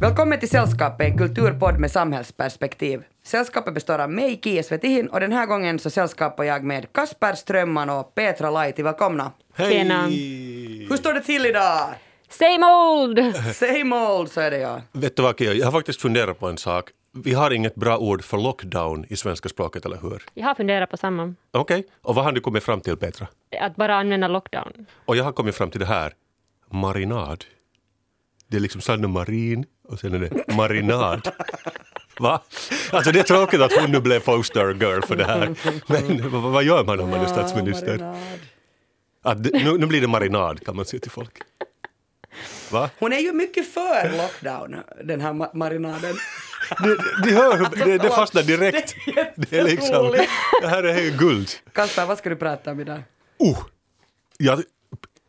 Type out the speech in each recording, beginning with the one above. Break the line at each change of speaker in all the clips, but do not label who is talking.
Välkommen till Sällskapet, en kulturpodd med samhällsperspektiv. Sällskapet består av mig, Kia Svetihin, och den här gången så sällskapar jag med Kasper Strömman och Petra Laiti. Välkomna!
Tjena.
Hur står det till idag?
Same old!
Same old, så är det ja.
Vet du vad Kia, jag har faktiskt funderat på en sak. Vi har inget bra ord för lockdown i svenska språket, eller hur?
Jag har funderat på samma.
Okej, och vad har du kommit fram till Petra?
Att bara använda lockdown.
Och jag har kommit fram till det här, marinad. Det är liksom Sanna Marin och sen är det marinad. Va? Alltså det är tråkigt att hon nu blev poster girl för det här. Men vad, vad gör man om man är statsminister?
marinad.
Att det, nu, nu blir det marinad kan man säga till folk. Va?
Hon är ju mycket för lockdown, den här ma- marinaden.
Du, du hör det, det fastnar direkt.
Det är
Det liksom, det här är ju guld.
Kasper, vad ska du prata om idag?
Oh, jag,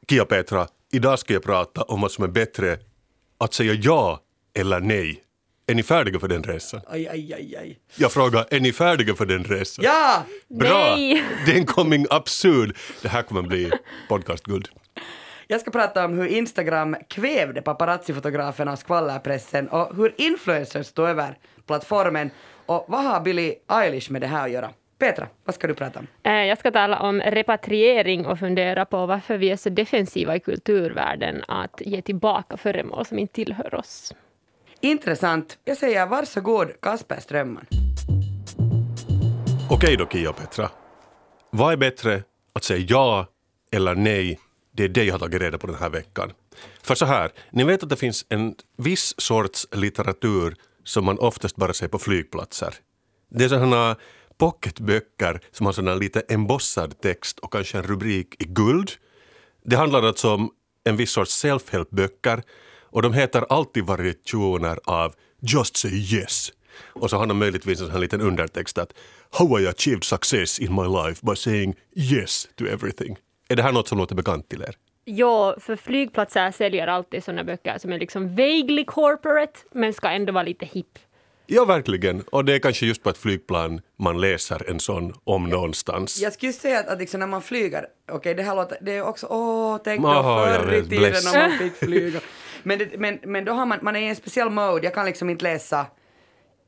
Kia Petra, idag ska jag prata om vad som är bättre att säga ja eller nej. Är ni färdiga för den resan?
Aj, aj, aj, aj.
Jag frågar, är ni färdiga för den resan?
Ja!
Bra!
Nej!
Den coming up soon. Det här kommer bli podcastguld.
Jag ska prata om hur Instagram kvävde paparazzi-fotograferna och skvallerpressen och hur influencers tog över plattformen. Och vad har Billie Eilish med det här att göra? Petra, vad ska du prata om?
Eh, Jag ska tala om repatriering och fundera på varför vi är så defensiva i kulturvärlden att ge tillbaka föremål som inte tillhör oss.
Intressant. Jag säger varsågod, Kasper Strömman.
Okej då Kia och Petra. Vad är bättre att säga ja eller nej? Det är det jag har tagit reda på den här veckan. För så här, ni vet att det finns en viss sorts litteratur som man oftast bara ser på flygplatser. Det är sådana pocketböcker som har sån lite embossad text och kanske en rubrik i guld. Det handlar alltså om en viss sorts self-help-böcker och de heter alltid variationer av Just say yes. Och så har de möjligtvis en sån här liten undertext att How I achieved success in my life by saying yes to everything. Är det här något som låter bekant till er?
Ja, för flygplatser säljer alltid såna böcker som är liksom vaguely corporate men ska ändå vara lite hipp.
Ja, verkligen. Och det är kanske just på ett flygplan man läser en sån om någonstans.
Jag skulle säga att, att liksom när man flyger, okej det här låter, det är också, åh, tänk då
jag
förr i tiden när man fick flyga. Men, det, men, men då har man, man är i en speciell mode, jag kan liksom inte läsa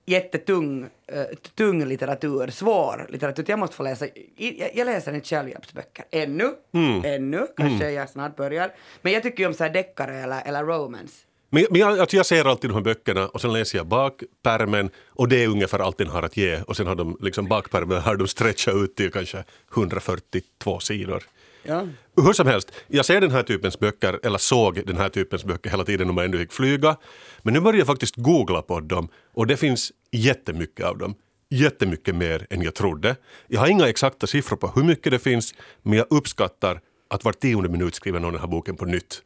jättetung uh, tung litteratur, svår litteratur. Jag måste få läsa, jag, jag läser inte självhjälpsböcker ännu,
Mm.
ännu, kanske jag snart börjar. Men jag tycker ju om så här deckare eller, eller romance.
Men, men jag, alltså jag ser alltid de här böckerna och sen läser jag bakpärmen och det är ungefär allt den har att ge och sen har de liksom bakpärmen har de stretchat ut till kanske 142 sidor.
Ja.
Hur som helst, jag ser den här typens böcker, eller såg den här typens böcker hela tiden när man ändå gick flyga. Men nu börjar jag faktiskt googla på dem och det finns jättemycket av dem. Jättemycket mer än jag trodde. Jag har inga exakta siffror på hur mycket det finns men jag uppskattar att var tionde minut skriver någon den här boken på nytt.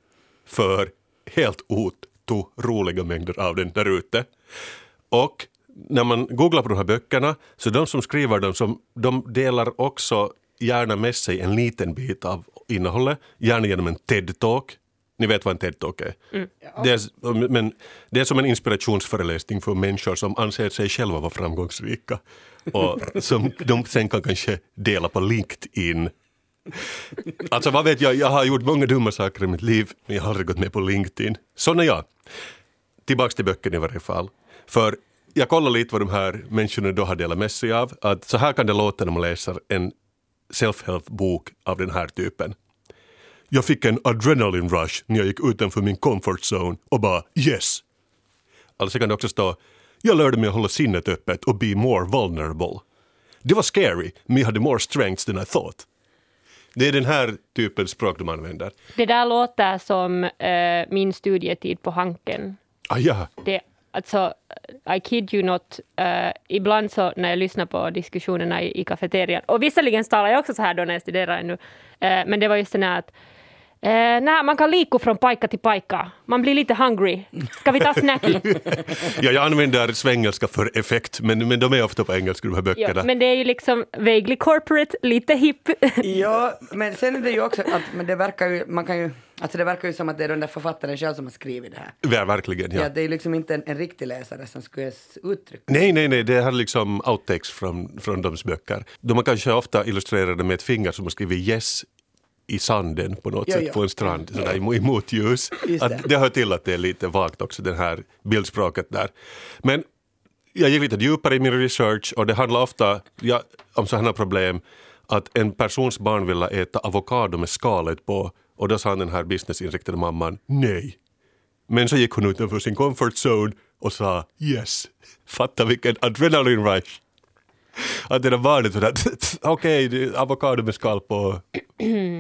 För helt otroliga mängder av den där ute. Och när man googlar på de här böckerna så de som skriver dem som, de delar också gärna med sig en liten bit av innehållet, gärna genom en TED-talk. Ni vet vad en TED-talk är? Det, är men det är som en inspirationsföreläsning för människor som anser sig själva vara framgångsrika och som de sen kan kanske dela på LinkedIn. Alltså vad vet jag, jag har gjort många dumma saker i mitt liv men jag har aldrig gått med på LinkedIn. Sån är jag. Tillbaks till böckerna i varje fall. För jag kollade lite vad de här människorna då har delat med sig av. Att så här kan det låta när man läser en self-help-bok av den här typen. Jag fick en adrenaline rush när jag gick utanför min comfort zone och bara yes. Alltså kan det också stå jag lärde mig att hålla sinnet öppet och be more vulnerable. Det var scary, men jag hade more strengths than I thought. Det är den här typen språk de använder.
Det där låter som eh, min studietid på Hanken.
Ah, ja.
Det, alltså, I kid you not, eh, ibland så när jag lyssnar på diskussionerna i, i kafeterian, och visserligen talar jag också så här då när jag studerar ännu, eh, men det var just det här att Eh, nej, man kan liku från pajka till pajka. Man blir lite hungry. Ska vi ta snacky?
ja, jag använder svengelska för effekt, men, men de är ofta på engelska de här böckerna.
ja, men det är ju liksom vaguely corporate, lite hipp.
Ja, men sen är det ju också att men det verkar ju, man kan ju, alltså det verkar ju som att det är den där författaren själv som har skrivit det här.
Ja, verkligen. Ja.
Ja. det är ju liksom inte en, en riktig läsare som skulle uttrycka.
Nej, nej, nej, det här är liksom outtakes från, från deras böcker. De har kanske ofta illustrerade med ett finger som har skrivit yes i sanden på något
Jo,
sätt
jo.
på en strand, sådär i, i motljus. Att
det.
det hör till att det är lite vagt också, det här bildspråket där. Men jag gick lite djupare i min research och det handlar ofta ja, om sådana problem att en persons barn ville äta avokado med skalet på och då sa den här businessinriktade mamman nej. Men så gick hon utanför sin comfort zone och sa yes. Fatta vilken adrenaline rush. Att det där barnet sådär, okej, okay, avokado med skal på,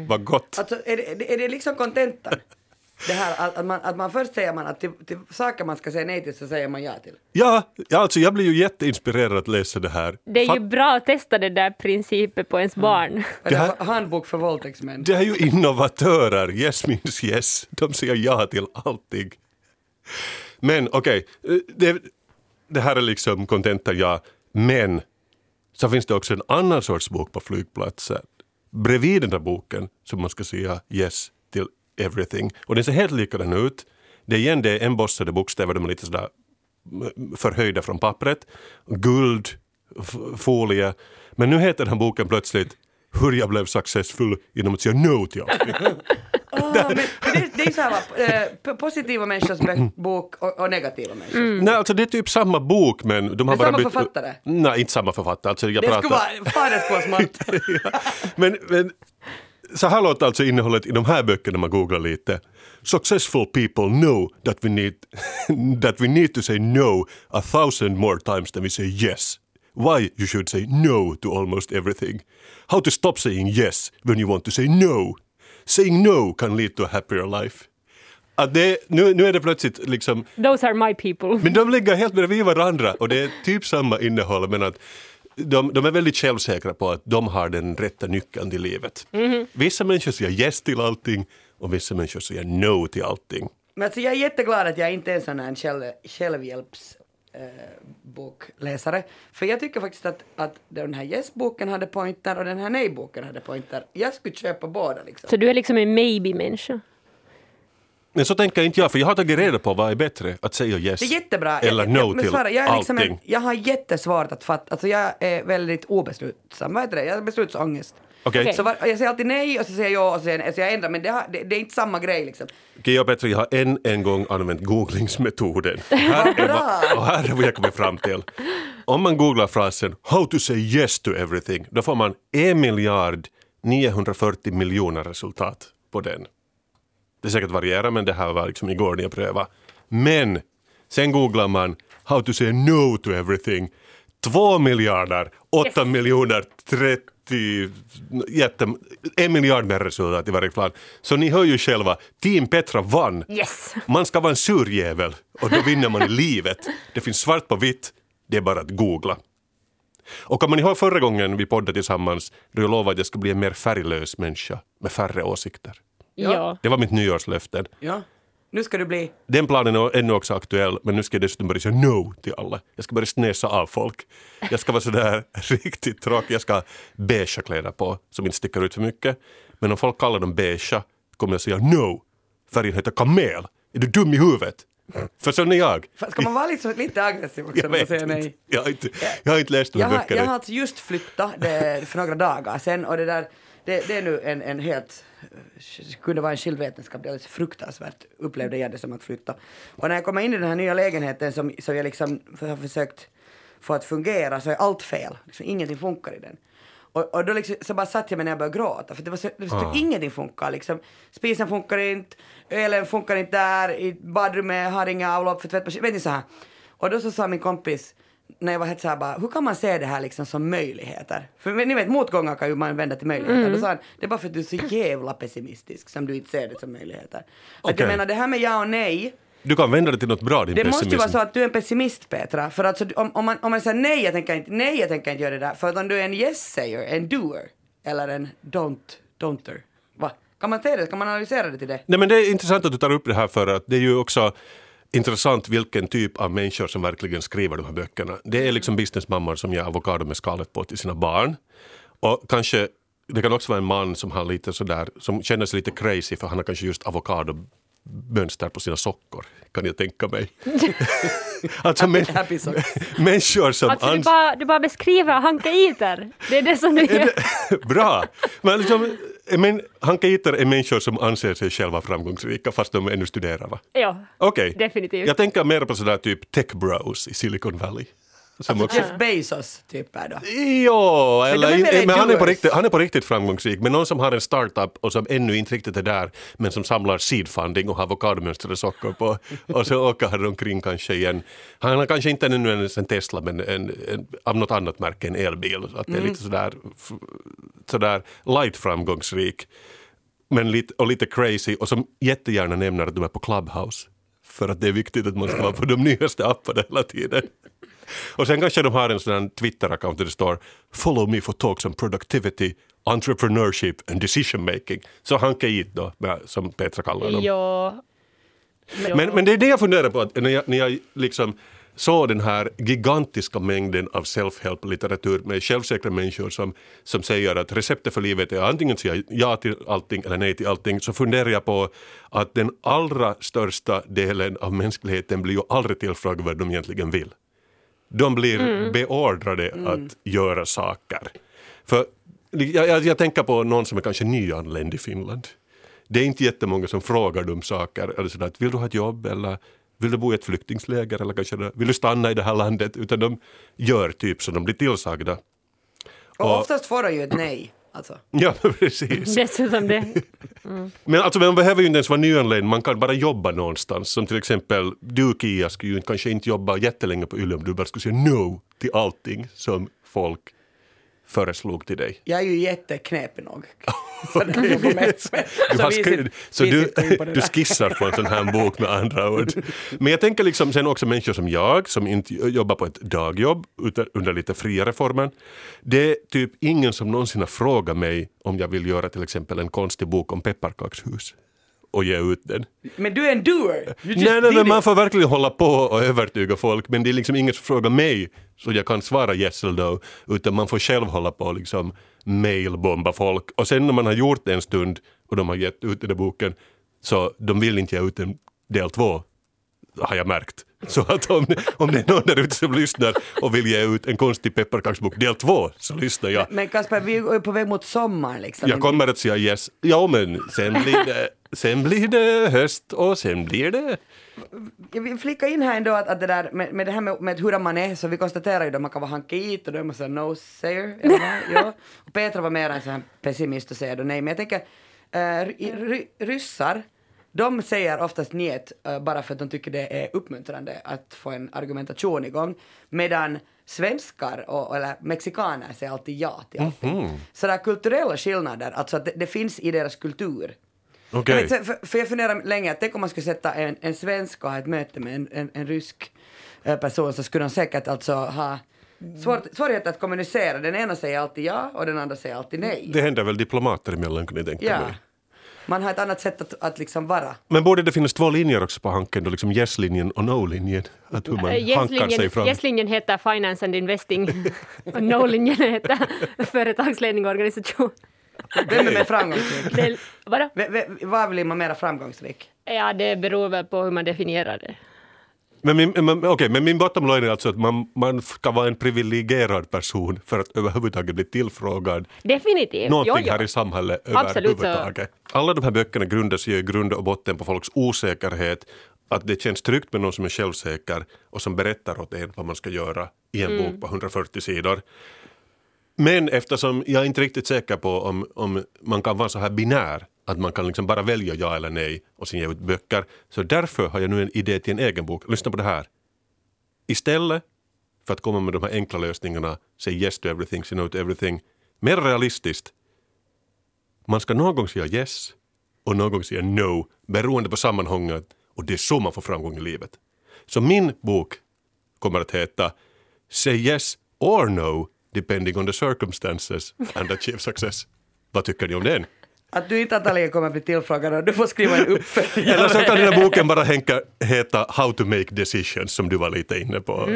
vad gott.
Alltså är det, är det liksom kontentan? Det här att, man, att man först säger man att till, till saker man ska säga nej till så säger man ja till.
Ja, ja alltså jag blir ju jätteinspirerad att läsa det här.
Det är ju
Fatt-
bra att testa det där principen på ens barn.
Det
här-
Handbok för våldtäktsmän.
Det är ju innovatörer, yes means yes. De säger ja till allting. Men okej, det, det här är liksom kontentan ja. Men så finns det också en annan sorts bok på flygplatser. Bredvid den där boken som man ska säga yes till everything. Och den ser helt likadan ut. Det är igen det är embossade bokstäver, de är lite sådär mm, förhöjda från pappret. Guld, folie. Men nu heter den här boken plötsligt Hur jag blev successful genom att säga no till allting.
Men det, det är så här, va, eh, positiva människors bö- bok och, och negativa människors.
Nej, alltså det är typ samma bok men de har
Det är
bara
samma författare?
Nej, inte samma författare. Alltså jag
Det
pratar...
skulle vara, fan det skulle vara smart.
ja. men, men så här låter alltså innehållet i de här böckerna när man googlar lite. Successful people know that we need, that we need to say no a thousand more times than we say yes. Why you should say no to almost everything. How to stop saying yes when you want to say no. Saying no can lead to a happier life. Att det, nu, nu är det plötsligt liksom
Those are my people.
men de ligger helt bredvid varandra och det är typ samma innehåll men att de, de är väldigt självsäkra på att de har den rätta nyckeln till livet. Vissa människor säger yes till allting och vissa människor säger no till allting.
Men alltså jag är jätteglad att jag inte är en sån här själv, självhjälps bokläsare. För jag tycker faktiskt att, att den här yes-boken hade pointer och den här nej-boken hade pointer. Jag skulle köpa båda liksom.
Så du är liksom en maybe-människa.
Men så tänker inte jag, för jag har tagit reda på vad är bättre, att säga yes
Det är jättebra.
eller
jag,
no till
Sara, jag, är liksom
allting.
en, jag har jättesvårt att fatta, alltså jag är väldigt obeslutsam. Vad heter det? Jag har beslutsångest.
Okej,
Okej.
Så var, jag säger alltid nej och så säger jag ja och jag, så jag ändrar men det, har, det, det är inte samma grej liksom.
Och Petra, jag har än en gång använt googlingsmetoden. Här är, vad, och här är vad jag kommit fram till. Om man googlar frasen “How to say yes to everything” då får man 1 miljard 940 miljoner resultat på den. Det är säkert varierar men det här var liksom igår när jag prövade. Men sen googlar man “How to say no to everything” 2 miljarder 8 miljoner 30 jätte, en miljard mer resultat i varje fall. Så ni hör ju själva, Team Petra vann.
Yes!
Man ska vara en surjävel och då vinner man i livet. Det finns svart på vitt, det är bara att googla. Och kommer ni ihåg förra gången vi poddade tillsammans då jag lovade att jag skulle bli en mer färglös människa med färre åsikter?
Ja.
Det var mitt nyårslöfte.
Ja. Nu ska du bli...
Den planen är ännu också aktuell men nu ska jag dessutom börja säga no till alla. Jag ska börja snäsa av folk. Jag ska vara sådär riktigt tråkig. Jag ska ha beigea kläder på som inte sticker ut för mycket. Men om folk kallar dem beigea kommer jag säga no. Färgen heter kamel. Är du dum i huvudet? För sån är jag.
Ska man vara lite, lite aggressiv också när man säger
inte.
nej?
Jag har inte, jag har inte läst här
har, jag har alltså just flyttat det, för några dagar sen och det där, det, det är nu en, en helt, kunde vara en skild vetenskap, det är alldeles fruktansvärt upplevde jag det som att flytta. Och när jag kommer in i den här nya lägenheten som, som jag liksom har försökt få att fungera så är allt fel, liksom, ingenting funkar i den. Och, och då liksom, så bara satt jag mig när jag började gråta för det var så, det var så
Ah.
ingenting funkar liksom. Spisen funkar inte, elen funkar inte där, i badrummet har inga avlopp för tvättmaskin, vet ni så här. Och då så sa min kompis, när jag var helt såhär bara, hur kan man se det här liksom som möjligheter? För ni vet, motgångar kan ju man vända till möjligheter. Då sa han, det är bara för att du är så jävla pessimistisk som du inte ser det som möjligheter. Att
Okej.
jag menar, det här med ja och nej,
Du kan vända det till något bra din
det måste ju
pessimism.
vara så att du är en pessimist Petra. För alltså, om, om, man, om man säger nej jag, tänker inte, nej, jag tänker inte göra det där. För om du är en yes-säger, en doer, eller en don't, don'ter. Va? Kan man se det? Kan man analysera det till det?
Nej men det är intressant att du tar upp det här för att det är ju också intressant vilken typ av människor som verkligen skriver de här böckerna. Det är liksom businessmammor som ger avokado med skalet på till sina barn. Och kanske, det kan också vara en man som har lite sådär, som känner sig lite crazy för han har kanske just avokadomönster på sina sockor, kan jag tänka mig. alltså men,
Happy socks.
människor som
Alltså du bara, du bara beskriver hankaiter. Det är det som du gör.
Bra! Men liksom, Men hankeiter är människor som anser sig själva framgångsrika fast de ännu studerar va?
Ja,
Okej.
definitivt.
Jag tänker mer på sådär typ tech bros i Silicon Valley. Som också,
Jeff Bezos typer då.
Ja,
Men
eller,
de är
men han, är på riktigt, han är på riktigt framgångsrik. Men någon som har en startup och som ännu inte riktigt är där men som samlar seedfunding och har avokadomönstrade socker på och så åker han omkring kanske igen. Han har kanske inte ännu ens en Tesla men en, en, av något annat märke, en elbil. Så att det är
Mm.
lite sådär, f- sådär light framgångsrik. Men lite, och lite crazy och som jättegärna nämner att de är på Clubhouse. För att det är viktigt att man ska vara på de nyaste apparna hela tiden. Och sen kanske de har en sån Twitter-account där det står “Follow me for talks on productivity, entrepreneurship and decision making”. Så Hanke It då, som Petra kallar dem.
Ja. Ja.
Men, men det är det jag funderar på, att när jag, när jag liksom såg den här gigantiska mängden av self-help-litteratur med självsäkra människor som, som säger att receptet för livet är antingen säga ja till allting eller nej till allting, så funderar jag på att den allra största delen av mänskligheten blir ju aldrig tillfrågad vad de egentligen vill. De blir beordrade att göra saker. För jag, jag, jag tänker på någon som är kanske nyanländ i Finland. Det är inte jättemånga som frågar dem saker. Eller sådär, vill du ha ett jobb eller vill du bo i ett flyktingsläger eller kanske vill du stanna i det här landet? Utan de gör typ som de blir tillsagda.
Och
Och-
oftast får de ju ett nej. Alltså.
Ja, precis.
Dessutom det.
Men alltså, man behöver ju inte ens vara nyanländ, man kan bara jobba någonstans. Som till exempel, du Kia skulle ju kanske inte jobba jättelänge på Yle om du bara skulle säga no till allting som folk föreslog till dig.
Jag är ju jätteknepig nog.
Du, har skri- så du, skissar på en sån här bok med andra ord. Men jag tänker liksom sen också människor som jag som inte jobbar på ett dagjobb utan under lite friare former. Det är typ ingen som någonsin har frågat mig om jag vill göra till exempel en konstig bok om pepparkakshus och ge ut den.
Men du är en doer!
Nej, nej, men man får verkligen hålla på och övertyga folk men det är liksom ingen som frågar mig så jag kan svara yes eller no utan man får själv hålla på och liksom mailbomba folk och sen när man har gjort det en stund och de har gett ut den där boken så de vill inte ge ut en del två har jag märkt. Så att om, om det är någon där ute som lyssnar och vill ge ut en konstig pepparkaksbok del två så lyssnar jag.
Men Kasper, vi är på väg mot sommaren liksom.
Jag kommer att säga yes. Ja men sen blir det, sen blir det höst och sen blir det
Jag vill flika in här ändå att, att det där med, med det här med, med hur man är, så vi konstaterar ju att man kan vara hankeit och då är man så no-sayer. eller vad? ja. Och Petra var mer en sån här pessimist och säger då nej. Men jag tänker, uh, ry, ry, ryssar, de säger oftast njet uh, bara för att de tycker det är uppmuntrande att få en argumentation igång. Medan svenskar och, eller mexikaner säger alltid ja till allting. Så det är kulturella skillnader, alltså att det, det finns i deras kultur.
Okej.
Jag vet, för, för jag funderar länge, att tänk om man skulle sätta en, en svensk och ha ett möte med en, en, en rysk eh, person så skulle de säkert alltså ha svår, svårigheter att kommunicera. Den ena säger alltid ja och den andra säger alltid nej.
Det händer väl diplomater emellan kan ni tänka
ja.
mig.
Man har ett annat sätt att, att liksom vara.
Men borde det finnas två linjer också på Hanken, då liksom yes-linjen och no-linjen? Att hur man
Eh,
hankar sig fram.
yes-linjen heter Finance and Investing och No-linjen heter Företagsledning och organisation.
Vem är mer framgångsrik?
Det, är- vadå?
V- v- Var blir man mer framgångsrik?
Ja, det beror väl på hur man definierar det.
Men min, men, okej, men min bottom line är alltså att man, man ska vara en privilegierad person för att överhuvudtaget bli tillfrågad
Definitivt.
någonting
jo, jo.
här i samhället överhuvudtaget. Alla de här böckerna grundar sig ju i grund och botten på folks osäkerhet, att det känns tryggt med någon som är självsäker och som berättar åt en vad man ska göra i en bok på 140 sidor. Men eftersom jag är inte riktigt säker på om, om man kan vara så här binär, att man kan liksom bara välja ja eller nej och sen ge ut böcker, så därför har jag nu en idé till en egen bok. Lyssna på det här. Istället för att komma med de här enkla lösningarna, say yes to everything, say no to everything, mer realistiskt, man ska någon gång säga yes och någon gång säga no, beroende på sammanhanget och det är så man får framgång i livet. Så min bok kommer att heta Say yes or no depending on the circumstances and achieve success. Vad tycker ni om den?
Att du inte antagligen kommer bli tillfrågad och du får skriva en uppföljare.
Eller så kan den här boken bara hänka, heta How to make decisions som du var lite inne på,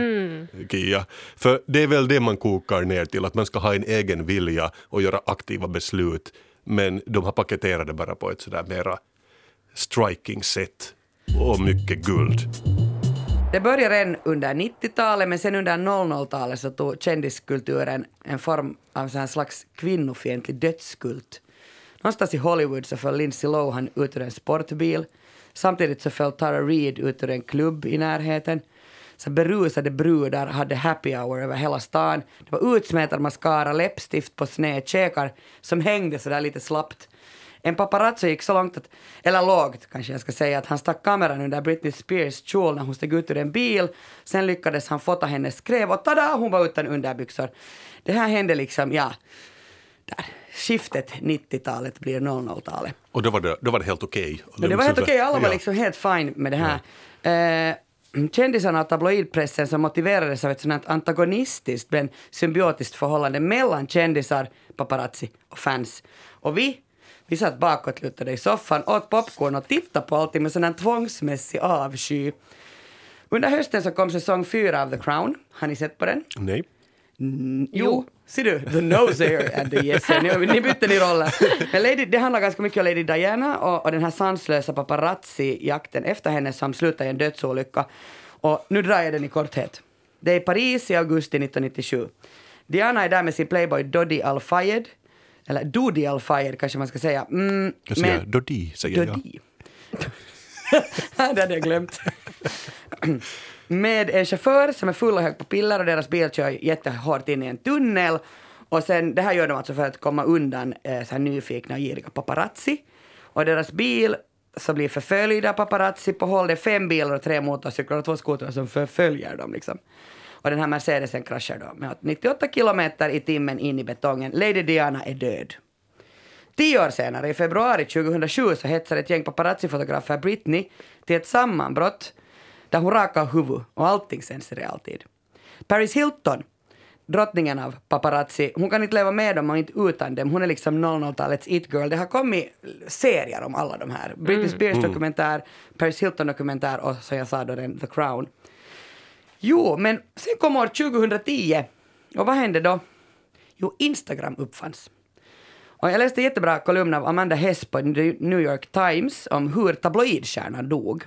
Kia. För det är väl det man kokar ner till, att man ska ha en egen vilja och göra aktiva beslut. Men de har paketerat det bara på ett sådär mera striking sätt och mycket guld.
Det började redan under 90-talet men sen under 00-talet så tog kändiskulturen en form av så här slags kvinnofientlig dödskult. Någonstans i Hollywood så föll Lindsay Lohan ut ur en sportbil. Samtidigt så föll Tara Reid ut ur en klubb i närheten. Så berusade brudar hade happy hour över hela stan. Det var utsmetad mascara, läppstift på sned, käkar som hängde sådär lite slappt. En paparazzo gick så långt, att, eller lågt kanske jag ska säga, att han stack kameran under Britney Spears kjol när hon steg ut ur en bil. Sen lyckades han fota hennes skrev och tada, hon var utan underbyxor. Det här hände liksom, ja, där. Skiftet 90-talet blir 00-talet.
Och då var det, då var det helt okej.
Men det var helt okej, alla var
Ja.
liksom helt fine med det här. Eh, kändisarna och tabloidpressen som motiverades av ett sånt här antagonistiskt men symbiotiskt förhållande mellan kändisar, paparazzi och fans. Och vi, vi satt bakåtlutade i soffan, åt popcorn och tittade på allting med sån här tvångsmässig avsky. Under hösten så kom säsong fyra av The Crown. Har ni sett på den?
Nej.
Mm, jo, ser du? The noser and the yes. Ni, ni bytte ni roller. Men Lady, det handlar ganska mycket om Lady Diana och, och den här sanslösa paparazzi-jakten efter henne som slutade i en dödsolycka. Och nu drar jag den i korthet. Det är i Paris i augusti 1997. Diana är där med sin playboy Dodi Al-Fayed. Eller Dodi Al-Fayed kanske man ska säga. Mm,
Jag säger Dodi, säger jag.
Dodi. det hade jag glömt. Med en chaufför som är full och hög på piller och deras bil kör jättehårt in i en tunnel. Och sen, det här gör de alltså för att komma undan eh, så här nyfikna och giriga paparazzi. Och deras bil så blir förföljd av paparazzi på håll. Det är fem bilar och tre motorcyklar och två skotrar som förföljer dem liksom. Och den här Mercedesen kraschar då med 98 kilometer i timmen in i betongen. Lady Diana är död. Tio år senare, i februari 2007, så hetsar ett gäng paparazzi-fotografer Britney till ett sammanbrott där hon rakar huvud och allting sänds i realtid. Paris Hilton, drottningen av paparazzi, hon kan inte leva med dem och inte utan dem. Hon är liksom 00-talets it-girl. Det har kommit serier om alla de här. Britney Spears dokumentär, Paris Hilton dokumentär och som jag sa då den The Crown. Jo, men sen kom år 2010 och vad hände då? Jo, Instagram uppfanns. Och jag läste en jättebra kolumn av Amanda Hess på New York Times om hur tabloidstjärnan dog.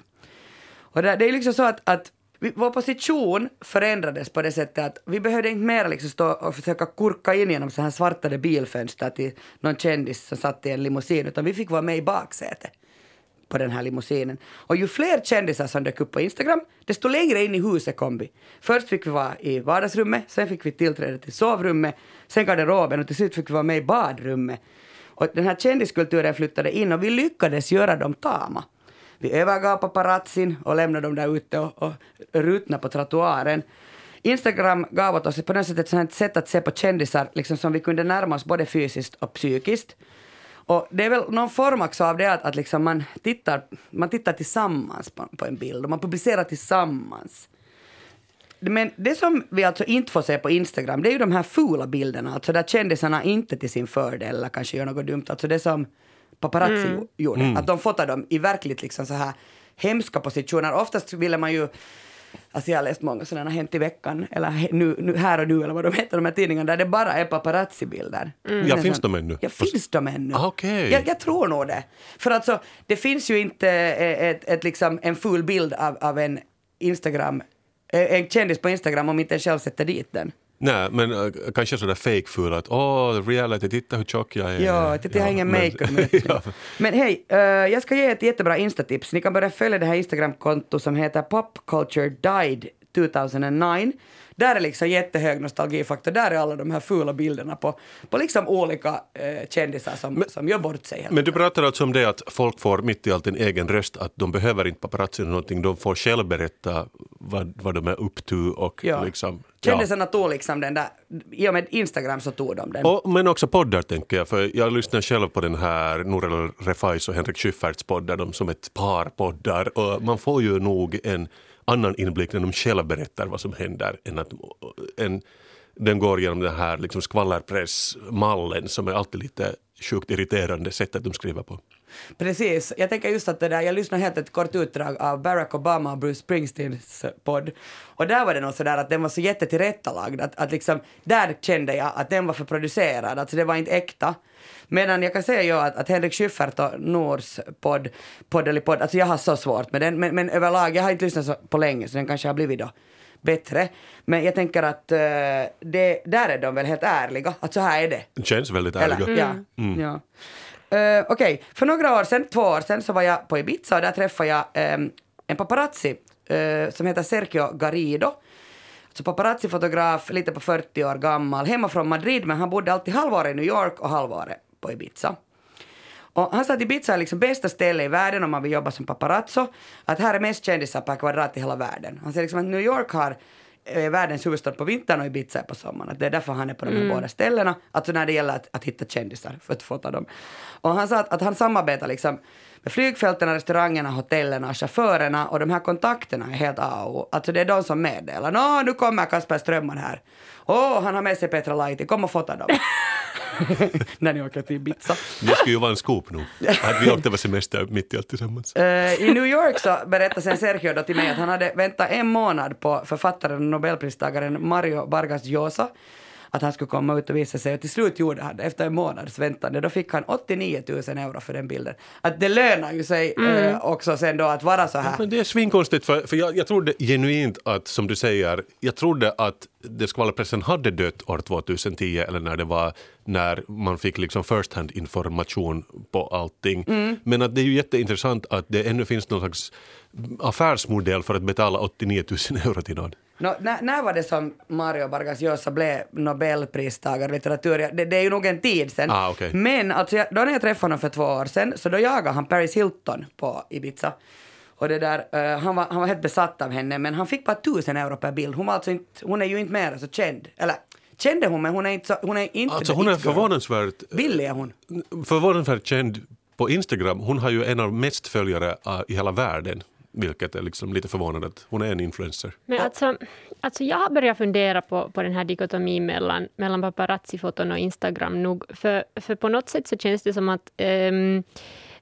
Och det, det är liksom så att, att vår position förändrades på det sättet att vi behövde inte mer liksom stå och försöka kurka in genom så här svartade bilfönster till någon kändis som satt i en limousin, utan vi fick vara med i baksätet på den här limousinen. Och ju fler kändisar som dök upp på Instagram, desto längre in i huset kom vi. Först fick vi vara i vardagsrummet, sen fick vi tillträde till sovrummet, sen garderoben och till slut fick vi vara med i badrummet. Och den här kändiskulturen flyttade in och vi lyckades göra dem tama. Vi övergav paparazzin och lämnade dem där ute och, och rutna på trottoaren. Instagram gav åt oss på något sätt ett sätt att se på kändisar liksom som vi kunde närma oss både fysiskt och psykiskt. Och det är väl någon form också av det att, att liksom man, tittar, man tittar tillsammans på, på en bild och man publicerar tillsammans. Men det som vi alltså inte får se på Instagram, det är ju de här fula bilderna, alltså där kändisarna inte till sin fördel eller kanske gör något dumt, alltså det som paparazzi
Mm.
gjorde, att de fotar dem i verkligt liksom så här hemska positioner. Oftast ville man ju Alltså jag har läst många sådana Hänt i veckan, eller nu, nu, Här och nu, eller vad de heter, de här tidningarna, där det bara är paparazzi-bilder.
Mm.
Ja,
Men
finns de ännu?
Ja, finns de ännu?
Ah, okej.
jag, jag tror nog det. För alltså, det finns ju inte eh, ett, ett, liksom, en full bild av, av en Instagram, eh, en kändis på Instagram om inte en själv sätter dit den.
Nej, men äh, kanske sådär fake-ful att åh, reality, titta hur tjock jag är.
Ja, titta jag har ingen
men-
makeup.
ja.
Men hej, eh, jag ska ge ett jättebra instatips. Ni kan börja följa det här Instagramkonto som heter Pop Culture Died 2009. Där är liksom jättehög nostalgifaktor. Där är alla de här fula bilderna på, på liksom olika eh, kändisar som, som gör bort sig.
Men du pratar alltså om det att folk får mitt i allt en egen röst, att de behöver inte paparazzi eller någonting, de får själv berätta vad, vad de är upp to och
Ja.
liksom... Ja.
Kändisarna tog liksom den där, i och med Instagram så tog de den.
Och, men också poddar tänker jag, för jag lyssnar själv på den här Norel Refais och Henrik Schyfferts poddar, de som ett par poddar och man får ju nog en annan inblick när de själva berättar vad som händer än att en, den går genom den här liksom skvallerpressmallen som är alltid lite sjukt irriterande sättet de skriver på.
Precis. Jag tänker just att det där, jag lyssnade helt ett kort utdrag av Barack Obama och Bruce Springsteens podd. Och där var det nog sådär att den var så jättetillrättalagd att, att liksom, där kände jag att den var för producerad, alltså det var inte äkta. Medan jag kan säga ju att, att Henrik Schyffert och Nors podd, podd podd, alltså jag har så svårt med den, men, men överlag, jag har inte lyssnat så på länge så den kanske har blivit då bättre. Men jag tänker att eh, det, där är de väl helt ärliga, att så här är det.
Det känns väldigt ärliga.
Eller, ja. ja. Uh, Okej, för några år sedan, två år sedan, så var jag på Ibiza och där träffade jag um, en paparazzi uh, som heter Sergio Garrido. Alltså så paparazzi-fotograf, lite på 40 år gammal, hemma från Madrid men han bodde alltid halvåret i New York och halvåret på Ibiza. Och han sa att Ibiza är liksom bästa stället i världen om man vill jobba som paparazzo. Att här är mest kändisar per kvadrat i hela världen. Han säger liksom att New York har är världens huvudstad på vintern och Ibiza är på sommaren. Att det är därför han är på de här
Mm.
båda ställena. Alltså när det gäller att, att hitta kändisar för att fota dem. Och han sa att, att han samarbetar liksom med flygfälten, restaurangerna, hotellerna och chaufförerna och de här kontakterna är helt A och. Alltså det är de som meddelar. Nå, nu kommer Kasper Strömman här. Åh, han har med sig Petra Laiti, kom och fota dem. när ni åker till Ibiza.
Det skulle ju vara en scoop nu. Att vi åkte på semester mitt i allt tillsammans.
Eh, I New York så berättade sen Sergio då till mig att han hade väntat en månad på författaren och nobelpristagaren Mario Vargas Llosa att han skulle komma ut och visa sig och till slut gjorde han det efter en månads väntande. Då fick han 89 000 euro för den bilden. Att det lönar ju sig eh, också sen då att vara så här.
Men det är svinkonstigt, för, för jag, jag trodde genuint att, som du säger, jag trodde att det skvallerpressen hade dött år 2010 eller när det var när man fick liksom first hand information på allting. Men att det är ju jätteintressant att det ännu finns någon slags affärsmodell för att betala 89 000 euro till någon.
Nå, när, när var det som Mario Vargas Llosa blev nobelpristagare i litteratur? Det, det är ju nog en tid sen.
Ah, okej.
Men alltså, jag, då när jag träffade honom för två år sedan så då jagade han Paris Hilton på Ibiza. Och det där, eh, han, var, han var helt besatt av henne men han fick bara tusen euro per bild. Hon, var alltså inte, hon är ju inte mer så känd. Eller kände hon men hon är inte, så, hon är inte
Alltså hon är förvånansvärt,
Billig är hon.
förvånansvärt känd på Instagram. Hon har ju en av mest följare uh, i hela världen. Vilket är liksom lite förvånande att hon är en influencer.
Men alltså, alltså jag har börjat fundera på, på den här dikotomin mellan, mellan paparazzi-foton och Instagram nog. För, för på något sätt så känns det som att ehm,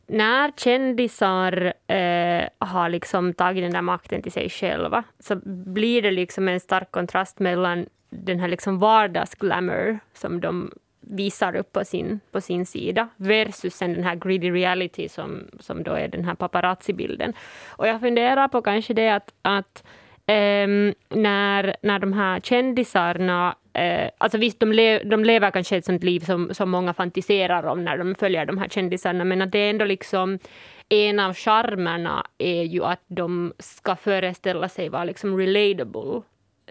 när kändisar eh, har liksom tagit den där makten till sig själva så blir det liksom en stark kontrast mellan den här liksom vardagsglamour som de visar upp på sin, på sin sida versus sen den här greedy reality som, som då är den här paparazzi-bilden. Och jag funderar på kanske det att, att ehm, när, när de här kändisarna Eh, alltså visst, de, le de lever kanske ett sånt liv som, som många fantiserar om när de följer de här kändisarna, men att det är ändå liksom en av charmerna är ju att de ska föreställa sig vara liksom relatable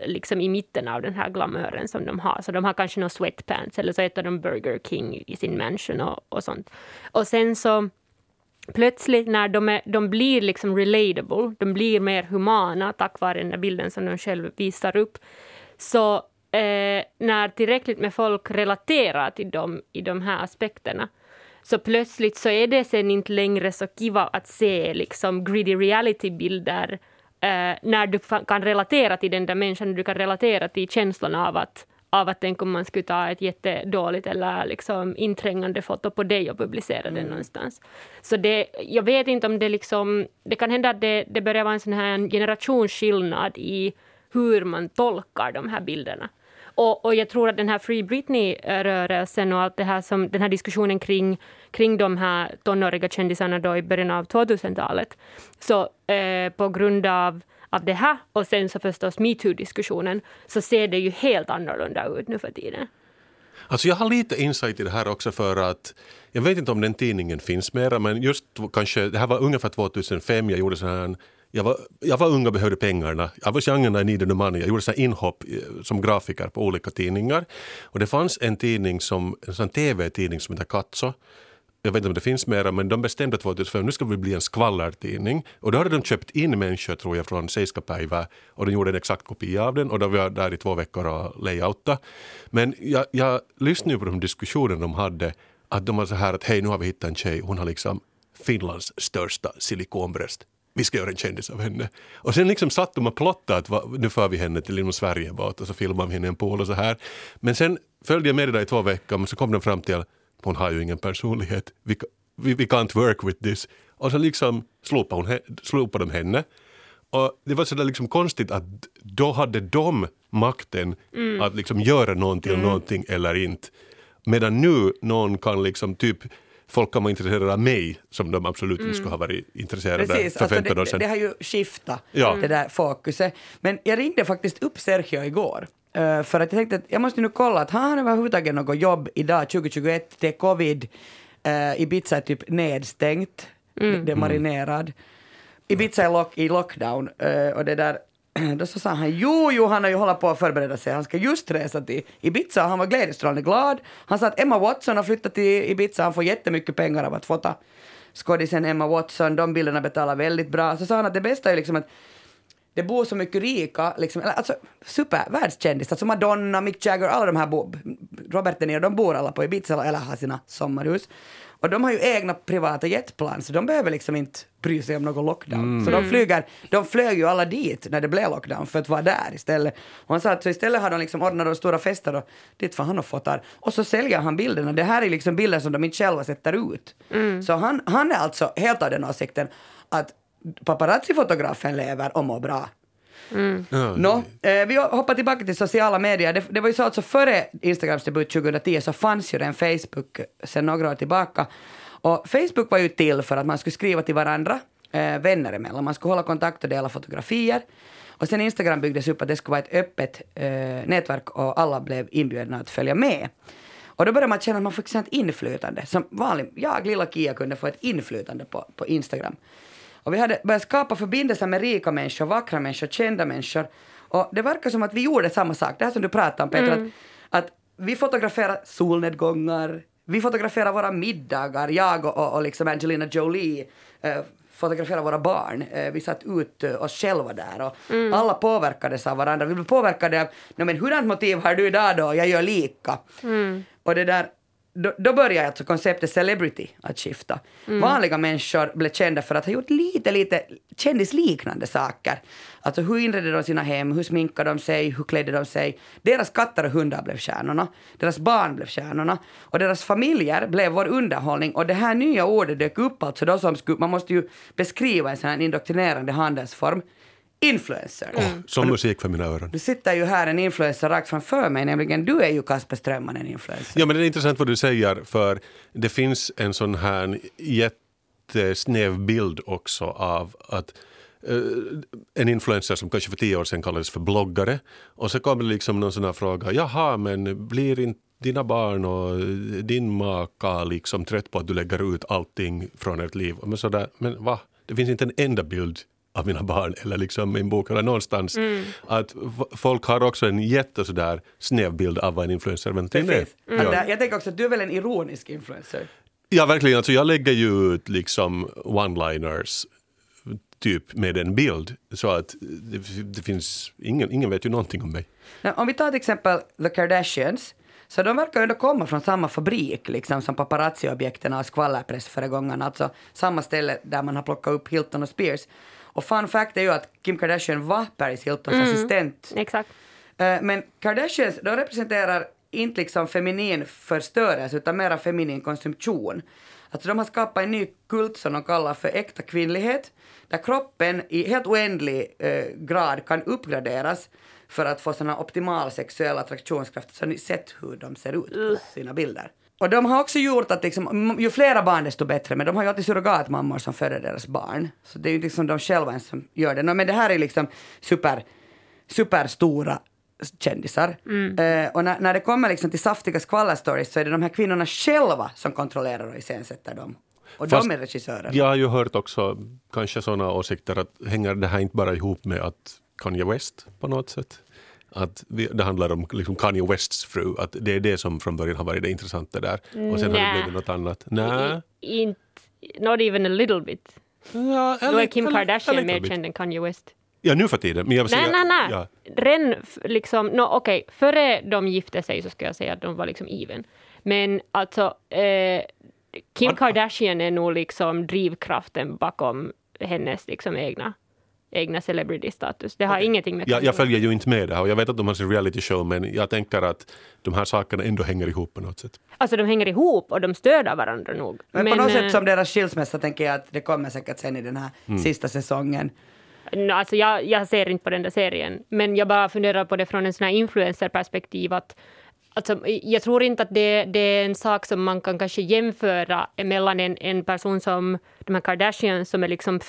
liksom i mitten av den här glamören som de har. Så de har kanske några sweatpants eller så äter de Burger King i sin mansion och, och sånt. Och sen så plötsligt när de, är, de blir liksom relatable, de blir mer humana tack vare den där bilden som de själv visar upp, så eh, när tillräckligt med folk relaterar till dem i de här aspekterna så plötsligt så är det sen inte längre så kiva att se liksom greedy reality-bilder eh, när du kan relatera till den där människan, du kan relatera till känslan av att av att tänk om man skulle ta ett jättedåligt eller liksom inträngande foto på dig och publicera det någonstans. Så det, jag vet inte om det liksom, det kan hända att det, det börjar vara en sån här generationsskillnad i hur man tolkar de här bilderna. Och, och jag tror att den här Free Britney-rörelsen och allt det här som, den här diskussionen kring, kring de här tonåriga kändisarna då i början av 2000-talet, så eh, på grund av av det här och sen så förstås metoo-diskussionen så ser det ju helt annorlunda ut nu för tiden.
Alltså jag har lite insight i det här också för att jag vet inte om den tidningen finns mera men just kanske, det här var ungefär 2005, jag gjorde så här jag var, jag var ung och behövde pengarna. Jag var genren I needed the money. Jag gjorde så inhopp eh, som grafiker på olika tidningar. Och det fanns en tidning som, en sån tv-tidning som heter Katso. Jag vet inte om det finns mera, men de bestämde 2005 nu ska vi bli en skvallertidning. Och då hade de köpt in människor, tror jag, från Seiskapäivä och de gjorde en exakt kopia av den och då var jag där i två veckor och layouta. Men jag, jag lyssnade på de diskussioner de hade, att de var så här att hej, nu har vi hittat en tjej, hon har liksom Finlands största silikonbröst. Vi ska göra en kändis av henne. Och sen liksom satt de och plottade att va, nu för vi henne till inom Sverigebåt och så filmar vi henne i en pool och så här. Men sen följde jag med det där i två veckor men så kom de fram till att hon har ju ingen personlighet. Vi, vi, vi can't work with this. Och så liksom slopade, hon, slopade de henne. Och det var så där liksom konstigt att då hade de makten att liksom göra någonting, mm. någonting eller inte. Medan nu någon kan liksom typ folk kan vara intresserade av mig som de absolut inte skulle ha varit intresserade
Precis,
för
alltså
15 år
det,
sedan.
det har ju skiftat,
Ja.
det där fokuset. Men jag ringde faktiskt upp Sergio igår. eh, för att jag tänkte att jag måste nu kolla att har han överhuvudtaget något jobb idag 2021, det är covid. Uh, Ibiza är typ nedstängt, det är marinerad. Ibiza är lock, i lockdown uh, och det där då så sa han jo, jo, han har ju hållit på att förbereda sig. Han ska just resa till Ibiza. Han var glädjestrålande glad. Han sa att Emma Watson har flyttat till Ibiza. Han får jättemycket pengar av att fota skådisen Emma Watson. De bilderna betalar väldigt bra. Så sa han att det bästa är liksom att det bor så mycket rika, liksom, eller, alltså supervärldskändisar, alltså Madonna, Mick Jagger, alla de här, bo, Robert De Niro, de bor alla på Ibiza eller har sina sommarhus. Och de har ju egna privata jetplan, så de behöver liksom inte bry sig om någon lockdown. Så de flyger, de flög ju alla dit när det blev lockdown för att vara där istället. Och han sa att så istället har de liksom ordnat de stora fester och dit får han och fotar. Och så säljer han bilderna. Det här är liksom bilder som de inte själva sätter ut. Så han, han är alltså helt av den åsikten att paparazzi-fotografen lever och mår bra.
Ja,
Nå, eh, vi hoppar tillbaka till sociala medier. Det, det var ju så alltså före Instagrams debut 2010 så fanns ju den Facebook sedan några år tillbaka. Och Facebook var ju till för att man skulle skriva till varandra, eh, vänner emellan. Man skulle hålla kontakt och dela fotografier. Och sen Instagram byggdes upp att det skulle vara ett öppet eh, nätverk och alla blev inbjudna att följa med. Och då började man känna att man fick ett inflytande. Som vanlig, jag, lilla Kia, kunde få ett inflytande på, på Instagram. Och vi hade börjat skapa förbindelser med rika människor, vackra människor, kända människor. Och det verkar som att vi gjorde samma sak, det här som du pratade om Petra, att, att vi fotograferar solnedgångar, vi fotograferar våra middagar, jag och, och, och liksom Angelina Jolie eh, fotograferar våra barn. Eh, vi satt ut eh, oss själva där och alla påverkades av varandra. Vi blev påverkade av, "Nå, men hurdant motiv har du idag då? Jag gör lika. Och det där, då, då började alltså konceptet celebrity att skifta. Vanliga människor blev kända för att ha gjort lite, lite kändisliknande saker. Alltså hur inredde de sina hem, hur sminkade de sig, hur klädde de sig. Deras katter och hundar blev stjärnorna, deras barn blev stjärnorna och deras familjer blev vår underhållning. Och det här nya ordet dök upp alltså då som skulle, man måste ju beskriva en sån här indoktrinerande handelsform. Influencer.
Som musik för mina öron.
Du sitter ju här en influencer rakt framför mig, nämligen du är ju Kasper Strömman en influencer.
Ja, men det är intressant vad du säger, för det finns en sån här jättesnäv bild också av att eh, en influencer som kanske för tio år sedan kallades för bloggare och så kommer det liksom någon sån här fråga, jaha, men blir inte dina barn och din maka liksom trött på att du lägger ut allting från ert liv? Men, sådär, men va? Det finns inte en enda bild av mina barn eller liksom min bok eller någonstans. Att f- folk har också en jätte sådär snäv bild av vad en influencer det.
Att
Ja.
Jag tänker också att du är väl en ironisk influencer?
Ja, verkligen. Alltså, jag lägger ju ut liksom one-liners typ med en bild så att det, det finns, ingen, ingen vet ju någonting om mig.
Om vi tar till exempel The Kardashians, så de verkar ändå komma från samma fabrik liksom som paparazzi-objekten och skvallerpressföregångarna, alltså samma ställe där man har plockat upp Hilton och Spears. Och fun fact är ju att Kim Kardashian var Paris Hiltons assistent.
Exakt.
Eh, Men Kardashians, de representerar inte liksom feminin förstörelse utan mera feminin konsumtion. Alltså de har skapat en ny kult som de kallar för äkta kvinnlighet, där kroppen i helt oändlig eh, grad kan uppgraderas för att få såna optimal sexuell attraktionskraft. Så har ni sett hur de ser ut på sina bilder. Och de har också gjort att liksom, ju flera barn desto bättre, men de har ju alltid surrogatmammor som föder deras barn. Så det är ju liksom de själva ens som gör det. Nå, Men det här är liksom super, superstora kändisar. Eh, och när, när det kommer liksom till saftiga skvallerstories så är det de här kvinnorna själva som kontrollerar och iscensätter dem. Och
Fast
de är regissörer.
Jag har ju hört också kanske sådana åsikter att hänger det här inte bara ihop med att Kanye West på något sätt? Att vi, det handlar om liksom Kanye Wests fru, att det är det som från början har varit det intressanta där. Och sen har
Nä.
det blivit något annat. Nej.
Inte, not even a little bit.
Ja,
Då är Kim
eller-
Kardashian
eller
mer känd än Kanye West.
Ja, nu för tiden. Men jag vill
Nej,
säga,
nej, nej.
Ja,
Ren, liksom, no, okej, före de gifte sig så ska jag säga att de var liksom even. Men alltså, eh, Kim Kardashian är nog liksom drivkraften bakom hennes liksom egna, egna celebrity-status. Det har ingenting med
jag, jag följer ju inte med det här och jag vet att de har sin reality show men jag tänker att de här sakerna ändå hänger ihop på något sätt.
Alltså de hänger ihop och de stöder varandra nog.
Men, på något
eh,
sätt som deras skilsmässa tänker jag att det kommer säkert sen i den här sista säsongen.
No, alltså jag, jag ser inte på den där serien, men jag bara funderar på det från en sån här influencerperspektiv. Att, alltså, jag tror inte att det, det är en sak som man kan kanske jämföra mellan en, en person som de här Kardashians som är liksom,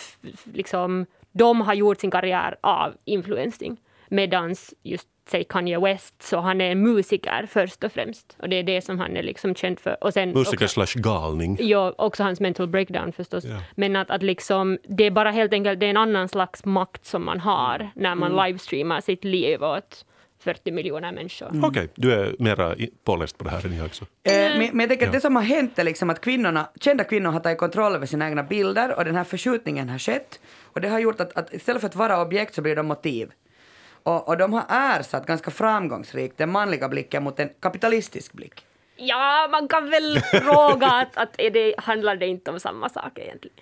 liksom, de har gjort sin karriär av influencing. Medans just säg Kanye West, så han är en musiker först och främst. Och det är det som han är liksom känd för. Och sen
Musiker
också,
slash galning.
ja, också hans mental breakdown förstås.
Ja.
Men att, att liksom, det är bara helt enkelt det är en annan slags makt som man har när man livestreamar sitt liv åt 40 miljoner människor.
Okej, du är mera påläst på det här än jag också.
Eh, men, men jag tänker att
Ja.
det som har hänt är liksom att kvinnorna, kända kvinnor har tagit kontroll över sina egna bilder och den här förskjutningen har skett. Och det har gjort att, att istället för att vara objekt så blir de motiv. Och, och de har ersatt ganska framgångsrikt den manliga blicken mot en kapitalistisk blick.
Ja, man kan väl fråga att, att är det, handlar det inte om samma sak egentligen.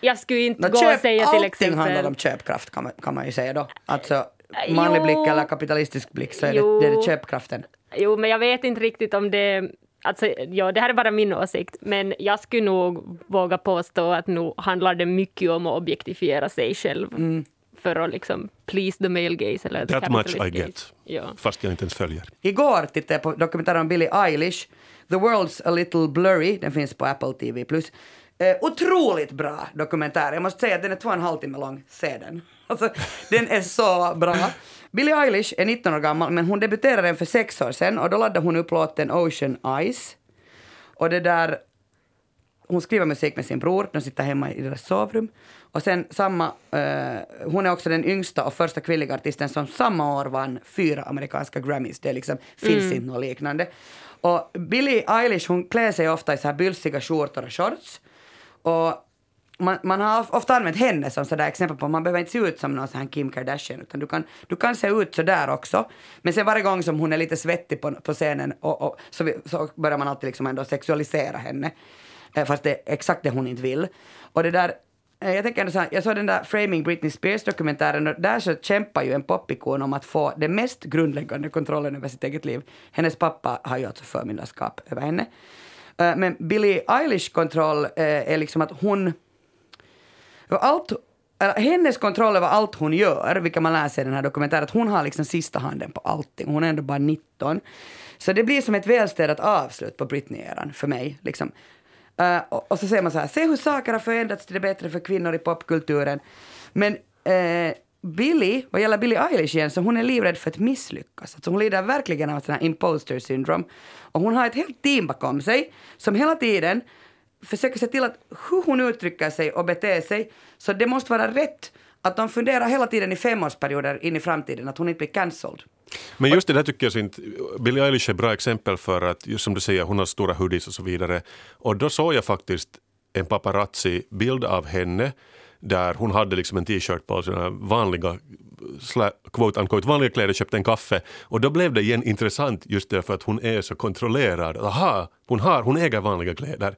Jag skulle inte
Nå,
gå och
köp,
säga till
allting handlar
exempel...
om köpkraft kan man, kan man ju säga då. Alltså
Jo.
manlig blick eller kapitalistisk blick så är
Jo.
det, det är det köpkraften.
Jo, men jag vet inte riktigt om det... Alltså, ja, det här är bara min åsikt, men jag skulle nog våga påstå att nu handlar det mycket om att objektifiera sig själv för att liksom please the male gaze eller
That much I
capitalist
get.
gaze. Ja.
Fast jag inte ens följer.
Igår tittade jag på dokumentären om Billie Eilish, The World's a Little Blurry, den finns på Apple TV+. Eh, otroligt bra dokumentär, jag måste säga att den är två och en halv timme lång, se den. Alltså, den är så bra. Billie Eilish är 19 år gammal, men hon debuterade den för sex år sedan och då laddade hon upp låten Ocean Eyes. Och det där, hon skriver musik med sin bror, de sitter hemma i deras sovrum. Och sen samma, eh, hon är också den yngsta och första kvinnliga artisten som samma år vann fyra amerikanska Grammys. Det liksom, finns inte något liknande. Och Billie Eilish hon klär sig ofta i så här bylsiga skjortor och shorts. Och man, man har ofta använt henne som sådär exempel på man behöver inte se ut som någon sån här Kim Kardashian utan du kan, du kan se ut sådär också. Men sen varje gång som hon är lite svettig på, på scenen och, och, så, vi, så börjar man alltid liksom ändå sexualisera henne. Eh, fast det är exakt det hon inte vill. Och det där eh, jag tänker ändå så här, jag såg den där Framing Britney Spears-dokumentären och där så kämpar ju en popikon om att få den mest grundläggande kontrollen över sitt eget liv. Hennes pappa har ju alltså förmyndarskap över henne. Eh, men Billie Eilish kontroll är liksom att hon och allt, äh, hennes kontroll över allt hon gör, vilket man lär sig i den här dokumentären, att hon har liksom sista handen på allting. Hon är ändå bara 19. Så det blir som ett välstädat avslut på Britney-eran för mig. Liksom. Uh, och, och så säger man så här, se hur saker har förändrats till det bättre för kvinnor i popkulturen. Men uh, Billie, vad gäller Billie Eilish igen, så hon är livrädd för att misslyckas. Alltså hon lider verkligen av sån här imposter syndrome. Och hon har ett helt team bakom sig som hela tiden försöker se till att hur hon uttrycker sig och beter sig, så det måste vara rätt att de funderar hela tiden i femårsperioder in i framtiden, att hon inte blir cancelled.
Men just det där tycker jag så inte, Billie Eilish är ett bra exempel för att, just som du säger, hon har stora hoodies och så vidare. Och då såg jag faktiskt en paparazzi-bild av henne där hon hade liksom en t-shirt på, alltså sina vanliga, quote unquote, vanliga kläder, köpte en kaffe. Och då blev det igen intressant just därför att hon är så kontrollerad. Aha, hon, har, hon äger vanliga kläder.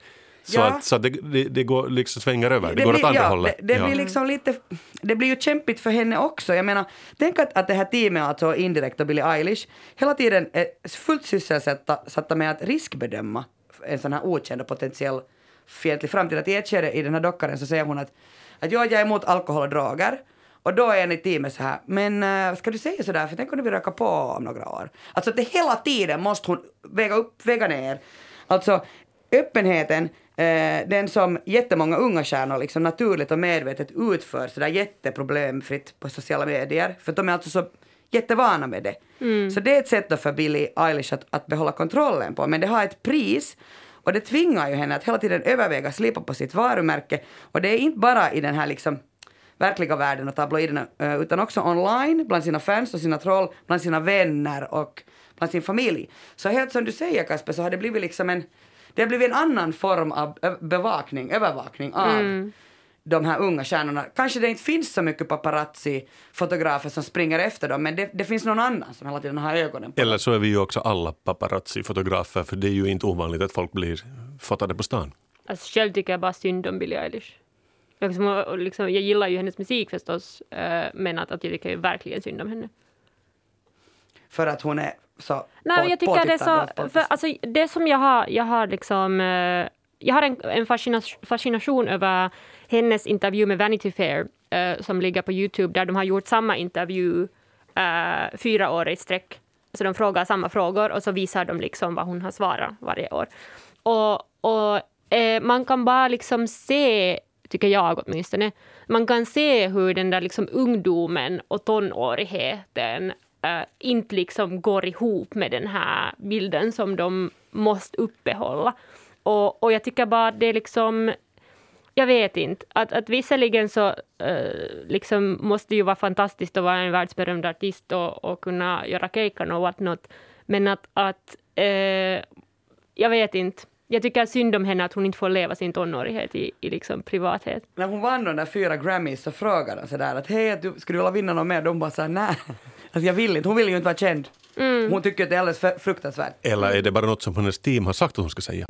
Så,
Ja.
att, så att det, det, det går liksom svänger över, det, går
blir,
åt andra
ja,
hållet.
Det, det
Ja.
blir liksom lite, det blir ju kämpigt för henne också. Jag menar, tänk att, att det här teamet, alltså indirekt och Billie Eilish, hela tiden är fullt sysselsatta satta med att riskbedöma en sån här okänd och potentiell fientlig framtid. Att i ett skede i den här dockaren så säger hon att, att jag är emot alkohol och droger. Och då är en i teamet så här, men äh, ska du säga sådär, för tänk om du vill röka på om några år. Alltså att det hela tiden måste hon väga upp, väga ner. Alltså öppenheten, eh, den som jättemånga unga stjärnor liksom naturligt och medvetet utför sådär jätteproblemfritt på sociala medier, för de är alltså så jättevana med det. Så det är ett sätt då för Billie Eilish att, att behålla kontrollen på, men det har ett pris. Och det tvingar ju henne att hela tiden överväga slipa på sitt varumärke. Och det är inte bara i den här liksom verkliga världen och tabloiderna eh, utan också online bland sina fans och sina troll, bland sina vänner och bland sin familj. Så helt som du säger Kasper så har det blivit liksom en det har blivit en annan form av bevakning, övervakning av de här unga stjärnorna. Kanske det inte finns så mycket paparazzi-fotografer som springer efter dem men det, det finns någon annan som hela tiden har ögonen på
Eller så är vi ju också alla paparazzi-fotografer för det är ju inte ovanligt att folk blir fotade på stan.
Alltså, själv tycker jag bara synd om Billie Eilish. Liksom, liksom, jag gillar ju hennes musik förstås, eh, men att, att jag tycker verkligen synd om henne.
För att hon är så
Nej,
på-
jag tycker det är så, för, alltså, det som jag har, jag har liksom, eh, jag har en, en fascination, över hennes intervju med Vanity Fair eh, som ligger på Youtube där de har gjort samma intervju eh, fyra år i sträck. Så de frågar samma frågor och så visar de liksom vad hon har svarat varje år. Och, och eh, man kan bara liksom se tycker jag åtminstone. Man kan se hur den där liksom ungdomen och tonårigheten äh, inte liksom går ihop med den här bilden som de måste uppehålla. Och, och jag tycker bara att det är liksom jag vet inte. Att, att visserligen så äh, liksom måste det ju vara fantastiskt att vara en världsberömd artist och, och kunna göra kejkan och whatnot. Men att, att äh, jag vet inte. Jag tycker synd om henne att hon inte får leva sin tonårighet i, i liksom privathet.
När hon vann de där fyra Grammys så frågade de sådär att hej, du, skulle du vilja vinna något mer? De bara såhär nej, alltså jag vill inte. Hon vill ju inte vara känd. Mm. Hon tycker att det är alldeles fruktansvärt.
Eller är det bara något som hennes team har sagt att hon ska säga?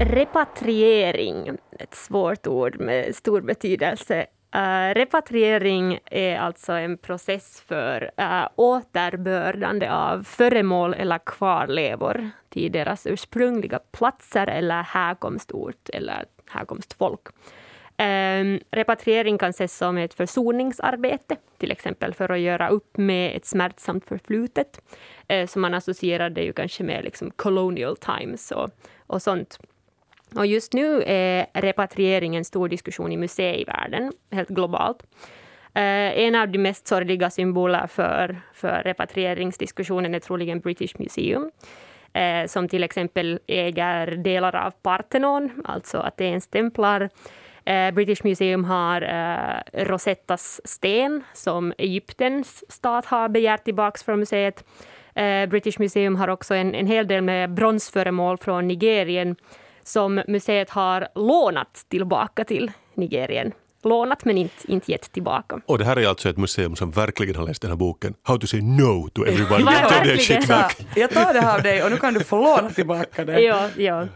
Repatriering, ett svårt ord med stor betydelse. Uh, repatriering är alltså en process för uh, återbördande av föremål eller kvarlevor till deras ursprungliga platser eller härkomstort eller härkomstfolk. Ehm, repatriering kan ses som ett försoningsarbete, till exempel för att göra upp med ett smärtsamt förflutet, ehm, Så man associerade ju kanske med liksom colonial times och, och sånt. Och just nu är repatriering en stor diskussion i museivärlden, helt globalt. Ehm, en av de mest sorgliga symboler för, för repatrieringsdiskussionen är troligen British Museum, som till exempel äger delar av Parthenon, alltså Atens templar. Eh, British Museum har Rosettas sten, som Egyptens stat har begärt tillbaka från museet. British Museum har också en, en hel del med bronsföremål från Nigerien som museet har lånat tillbaka till Nigerien. Lånat men inte, inte gett tillbaka.
Och det här är alltså ett museum som verkligen har läst den här boken How to say no to everyone.
Jag tar det
Jag tar det här av dig och nu kan du få låna tillbaka det.
Ja, ja.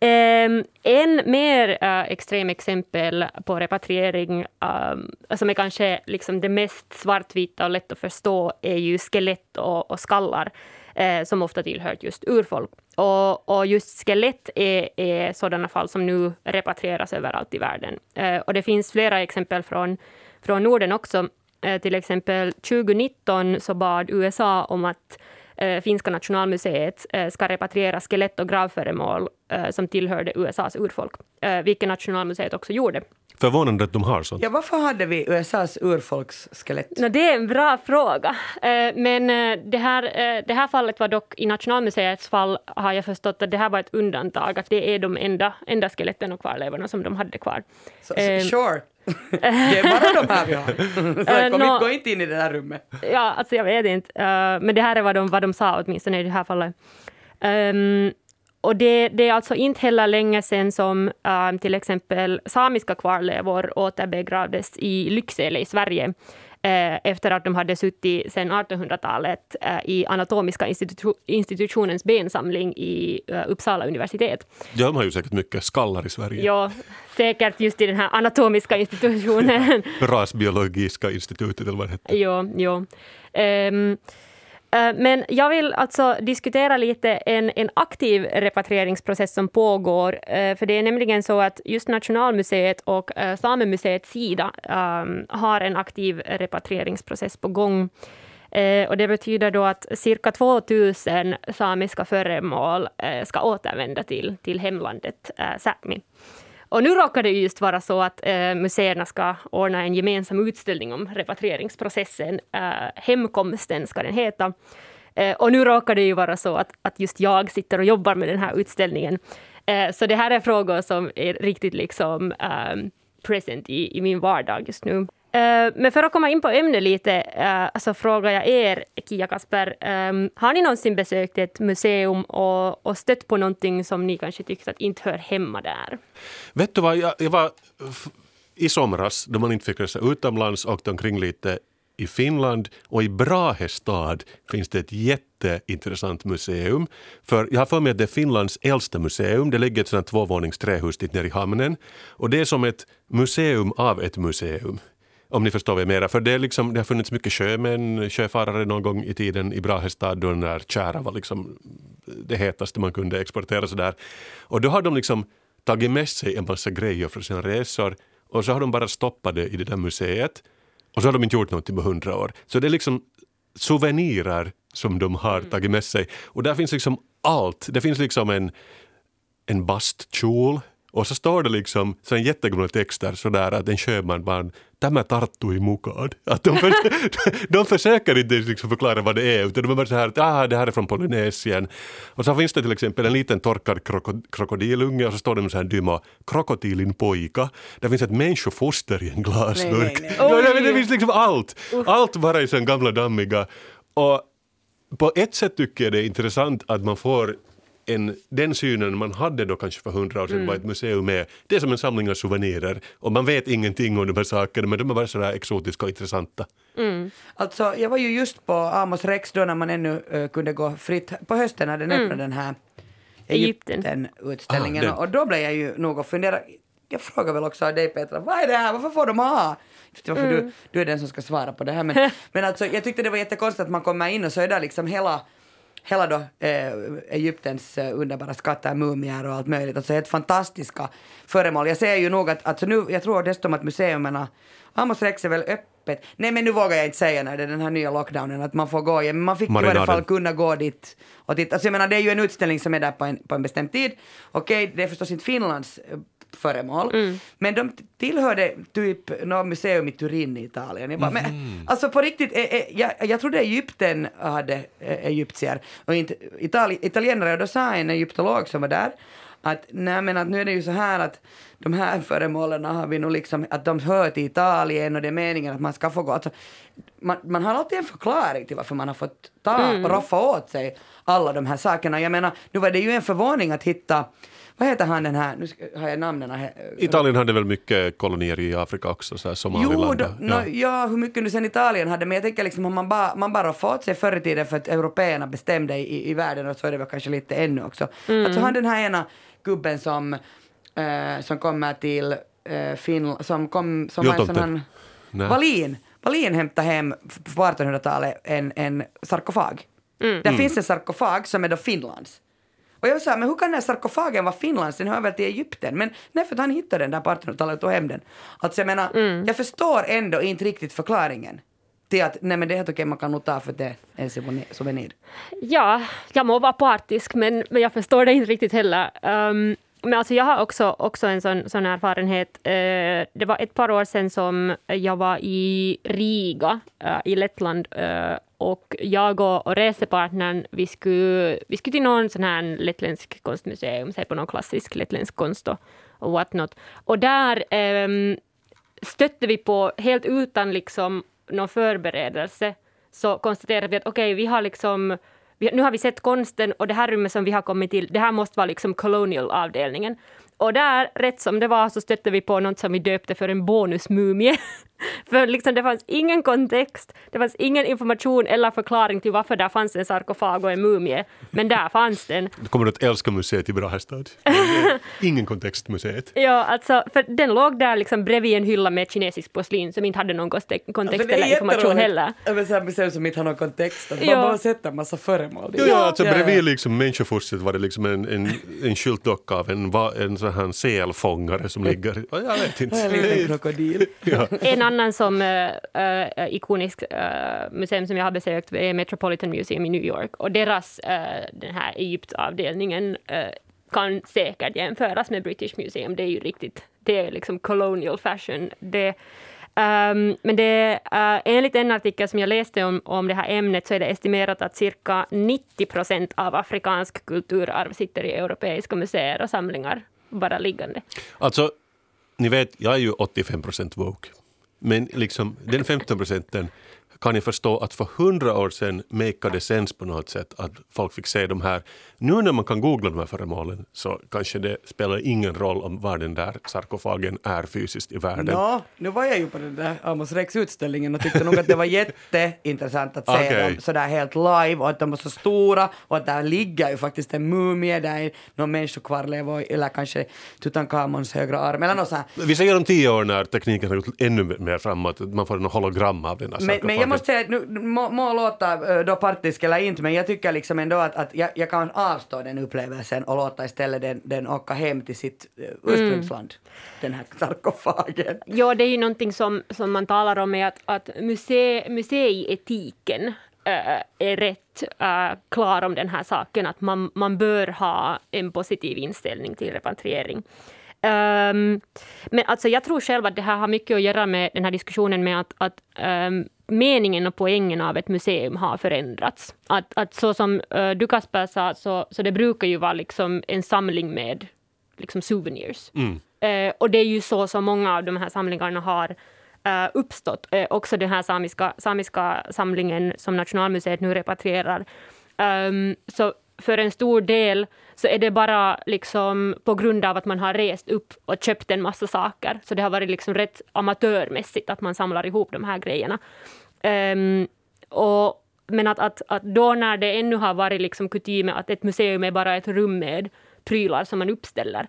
Um, en mer uh, extrem exempel på repatriering um, som är kanske liksom det mest svartvita och lätt att förstå är ju skelett och, och skallar uh, som ofta tillhört just urfolk. Och, och just skelett är, är sådana fall som nu repatrieras överallt i världen. Uh, och det finns flera exempel från, från Norden också. till exempel 2019 så bad USA om att Eh, finska nationalmuseet eh, ska repatriera skelett och gravföremål eh, som tillhörde USAs urfolk, eh, vilket nationalmuseet också gjorde.
Förvånande att de har sånt.
Ja, varför hade vi USAs urfolksskelett?
No, det är en bra fråga. Eh, men eh, det här, eh, det här fallet var dock, i Nationalmuseets fall har jag förstått att det här var ett undantag, att det är de enda, enda skeletten och kvarlevorna som de hade kvar.
So, sure. det är bara de här vi har. Så kom uh, no, gå inte in i det där rummet.
Ja, alltså jag vet inte. Uh, men det här är vad de, vad de sa åtminstone i det här fallet. Um, och det, det, är alltså inte heller länge sedan som um, till exempel samiska kvarlevor återbegravdes i Lycksele i Sverige Eh, efter att de hade suttit sedan 1800-talet eh, i Anatomiska institu institutionens bensamling i eh, Uppsala universitet.
Ja, de har ju säkert mycket skallar i Sverige.
Ja, säkert just i den här anatomiska institutionen.
Rasbiologiska institutet eller vad det heter.
Ja, ja. Eh, Eh, men jag vill alltså diskutera lite en, en aktiv repatrieringsprocess som pågår. Eh, för det är nämligen så att just Nationalmuseet och eh, Samemuseet sida ehm, har en aktiv repatrieringsprocess på gång. Och det betyder då att cirka 2000 samiska föremål ska återvända till, till hemlandet Sápmi. Och nu råkar det just vara så att eh, museerna ska ordna en gemensam utställning om repatrieringsprocessen. Eh, Hemkomsten ska den heta. Eh, och nu råkar det ju vara så att, att just jag sitter och jobbar med den här utställningen. Eh, så det här är frågor som är riktigt liksom eh, present i, i min vardag just nu. Eh, men för att komma in på ämnet lite eh, så frågar jag er, Kia Kasper, ehm, har ni någonsin besökt ett museum och, och stött på någonting som ni kanske tyckte att inte hör hemma där?
Vet du vad, jag, jag var i somras då man inte fick resa utomlands åkte omkring lite i Finland och i Brahe stad finns det ett jätteintressant museum. För jag har för mig att det är Finlands äldsta museum. Det ligger ett sånt tvåvånings trähus dit nere i hamnen. Och det är som ett museum av ett museum. Om ni förstår vad jag menar. För det, är liksom, det har funnits mycket sjömän, sjöfarare någon gång i tiden i Brahestad då den där tjära var liksom det hetaste man kunde exportera. Sådär. Och då har de liksom tagit med sig en massa grejer från sina resor och så har de bara stoppat det i det där museet. Och så har de inte gjort någonting på hundra år. Så det är liksom souvenirer som de har mm. tagit med sig. Och där finns liksom allt. Det finns liksom en, en bastkjol Och så står det liksom så en jättegamla texter sådär att en sjöman bara Tämä tarttui mukaan. Att de, för, de försöker inte liksom förklara vad det är utan de är bara så här att ah, det här är från Polynesien. Och så finns det till exempel en liten torkad kroko, krokodilunge och så står det med så här dymma krokodilin pojka. Det finns ett människofoster i en glasburk.
Nej, nej,
Ja, det finns liksom allt. Allt bara i sån gamla dammiga. Och på ett sätt tycker jag det är intressant att man får en, den synen man hade då kanske för hundra år sedan vad ett museum är. Det är som en samling av souvenirer och man vet ingenting om de här sakerna men de är bara sådär exotiska och intressanta.
Alltså, jag var ju just på Amos Rex då när man ännu eh, kunde gå fritt. På hösten när den öppnade den här
Egypten.
Egypten-utställningen.
Ah, den.
och då blev jag ju nog och fundera. Jag frågar väl också dig Petra, vad är det här? Varför får de ha? Varför du, du är den som ska svara på det här. Men, men alltså, jag tyckte det var jättekonstigt att man kommer in och så är där liksom hela hela då eh, Egyptens eh, underbara skatter, mumier och allt möjligt. Alltså helt fantastiska föremål. Jag ser ju nog att, alltså nu, jag tror dessutom att museumerna, Amos Rex är väl öppet. Nej men nu vågar jag inte säga när det är den här nya lockdownen att man får gå, ja, men man fick i
Marinaden.
varje fall kunna gå dit och titta. Alltså jag menar det är ju en utställning som är där på en, på en bestämd tid. Okej, det är förstås inte Finlands eh, föremål. Men de tillhörde typ något museum i Turin i Italien. Jag bara, men, alltså på riktigt, eh, eh, jag, jag trodde Egypten hade eh, egyptier och inte Itali, italienare. Och då sa en egyptolog som var där att nej men att nu är det ju så här att de här föremålen har vi nog liksom, att de hör till Italien och det är meningen att man ska få gå. Alltså, man, man har alltid en förklaring till varför man har fått ta och roffa åt sig alla de här sakerna. Jag menar, nu var det ju en förvåning att hitta vad heter han den här, nu har jag namnen här.
Italien hade väl mycket kolonier i Afrika också, så här
Jo, då,
och-
no, ja. hur mycket nu sen Italien hade, men jag tänker liksom om man bara man bara fått sig förr i tiden för att européerna bestämde i, i världen och så är det väl kanske lite ännu också. Alltså han den här ena gubben som, eh, som kommer till eh, Finland, som kom, som var en sån
Jultomten.
här. Wallin, Wallin hämtade hem på 1800-talet en, en sarkofag. Där finns en sarkofag som är då Finlands. Och jag sa, men hur kan den här sarkofagen vara Finlands? Den hör väl till Egypten? Men nej, för att han hittade den där på 1800-talet och tog hem den. Alltså jag menar, jag förstår ändå inte riktigt förklaringen till att nej men det är helt okej, man kan nog ta för det är en souvenir.
Ja, jag må vara partisk, men, men jag förstår det inte riktigt heller. Um, men alltså jag har också, också en sån, sån erfarenhet. Eh, det var ett par år sedan som jag var i Riga eh, i Lettland eh, och jag och, och resepartnern, vi skulle, vi skulle till någon sån här lettländsk konstmuseum, se på någon klassisk lettländsk konst och, och what not. Och där ehm, stötte vi på, helt utan liksom någon förberedelse, så konstaterade vi att okej, vi har liksom nu har vi sett konsten och det här rummet som vi har kommit till, det här måste vara liksom colonial-avdelningen. Och där, rätt som det var, så stötte vi på något som vi döpte för en bonusmumie. för liksom det fanns ingen kontext, det fanns ingen information eller förklaring till varför där fanns en sarkofag och en mumie. Men där fanns den.
Du kommer att älska museet i Brahestad. Ingen kontextmuseet.
Ja, alltså, för den låg där liksom bredvid en hylla med kinesisk porslin som inte hade någon kontext, kontext
Alltså, det är
eller information heller.
Ja, men så här museum som inte har någon kontext. Att
Ja.
Man bara sätter en massa föremål.
Ja, ja, alltså
Ja, ja.
bredvid liksom människofostret var det liksom en, en, en skyltdocka av en, va- en sån här selfångare som ligger... Ja, Jag vet inte.
En liten krokodil.
Ja.
En annan som äh, ikonisk äh, museum som jag har besökt är Metropolitan Museum i New York och deras äh, den här Egyptavdelningen äh, kan säkert jämföras med British Museum. Det är ju riktigt, det är liksom colonial fashion. Det, ehm, men det, äh, enligt en artikel som jag läste om, om det här ämnet så är det estimerat att cirka 90 procent av afrikansk kulturarv sitter i europeiska museer och samlingar bara liggande.
Alltså, ni vet, jag är ju 85 procent woke. Men liksom, den 15 procenten kan jag förstå att för hundra år sedan makade sens på något sätt att folk fick se de här. Nu när man kan googla de här föremålen så kanske det spelar ingen roll om var den där sarkofagen är fysiskt i världen.
Nå, nu var jag ju på den där Amos Rex-utställningen och tyckte nog att det var jätteintressant att se
Okej.
dem sådär helt live och att de var så stora och att där ligger ju faktiskt en mumie, där är någon människokvarleva eller kanske Tutankhamons högra arm eller något sånt.
Vi säger om tio år när tekniken har gått ännu mer framåt, man får en hologram av den här
Men, men
sarkofagen.
Jag måste säga, nu må, må låta då partisk eller inte, men jag tycker liksom ändå att, att jag, jag kan avstå den upplevelsen och låta istället den, den åka hem till sitt ursprungsland, den här sarkofagen.
Ja, det är ju någonting som, som man talar om är att, att muse, museietiken äh, är rätt äh, klar om den här saken, att man, man bör ha en positiv inställning till repatriering. Um, men alltså jag tror själv att det här har mycket att göra med den här diskussionen med att, att um, meningen och poängen av ett museum har förändrats. Att, att så som uh, du Kasper sa, så, så det brukar ju vara liksom en samling med liksom souvenirs.
Mm.
Uh, och det är ju så som många av de här samlingarna har uh, uppstått. Uh, också den här samiska, samiska samlingen som Nationalmuseet nu repatrierar. Um, så för en stor del så är det bara liksom på grund av att man har rest upp och köpt en massa saker. Så det har varit liksom rätt amatörmässigt att man samlar ihop de här grejerna. Um, och, men att, att, att då när det ännu har varit liksom kutym att ett museum är bara ett rum med prylar som man uppställer,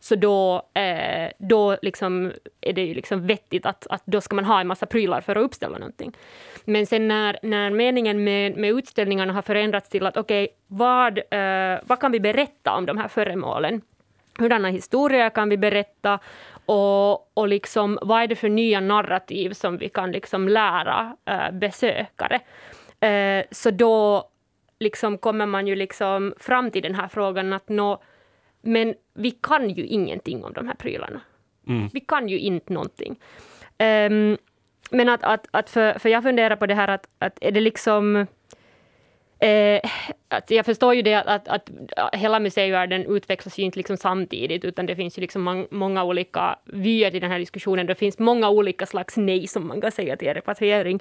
så då, eh, då liksom är det ju liksom vettigt att, att då ska man ha en massa prylar för att uppställa någonting. Men sen när, när meningen med, med utställningarna har förändrats till att okej, okay, vad, eh, vad kan vi berätta om de här föremålen? Hurdana historier kan vi berätta? Och, och liksom, vad är det för nya narrativ som vi kan liksom lära eh, besökare? Eh, så då liksom kommer man ju liksom fram till den här frågan att nå, men vi kan ju ingenting om de här prylarna. Mm. Vi kan ju inte någonting. Um, men att, att, att för, för jag funderar på det här att, att är det liksom Eh, att jag förstår ju det att, att, att hela museivärlden utvecklas ju inte liksom samtidigt, utan det finns ju liksom många olika vyer till den här diskussionen. Det finns många olika slags nej som man kan säga till repatriering.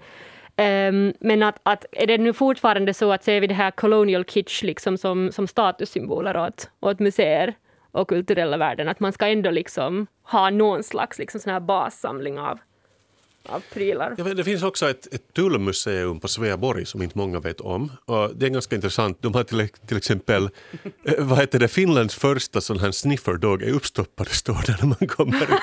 Um, men att, att är det nu fortfarande så att ser vi det här colonial kitsch liksom som, som statussymboler åt, åt museer och kulturella värden, att man ska ändå liksom ha någon slags liksom sån här bassamling av av prylar.
Ja, det finns också ett, ett tullmuseum på Sveaborg som inte många vet om. Och det är ganska intressant. De har till, till exempel eh, vad heter det, Finlands första sån här snifferdog är uppstoppade står det när man kommer in.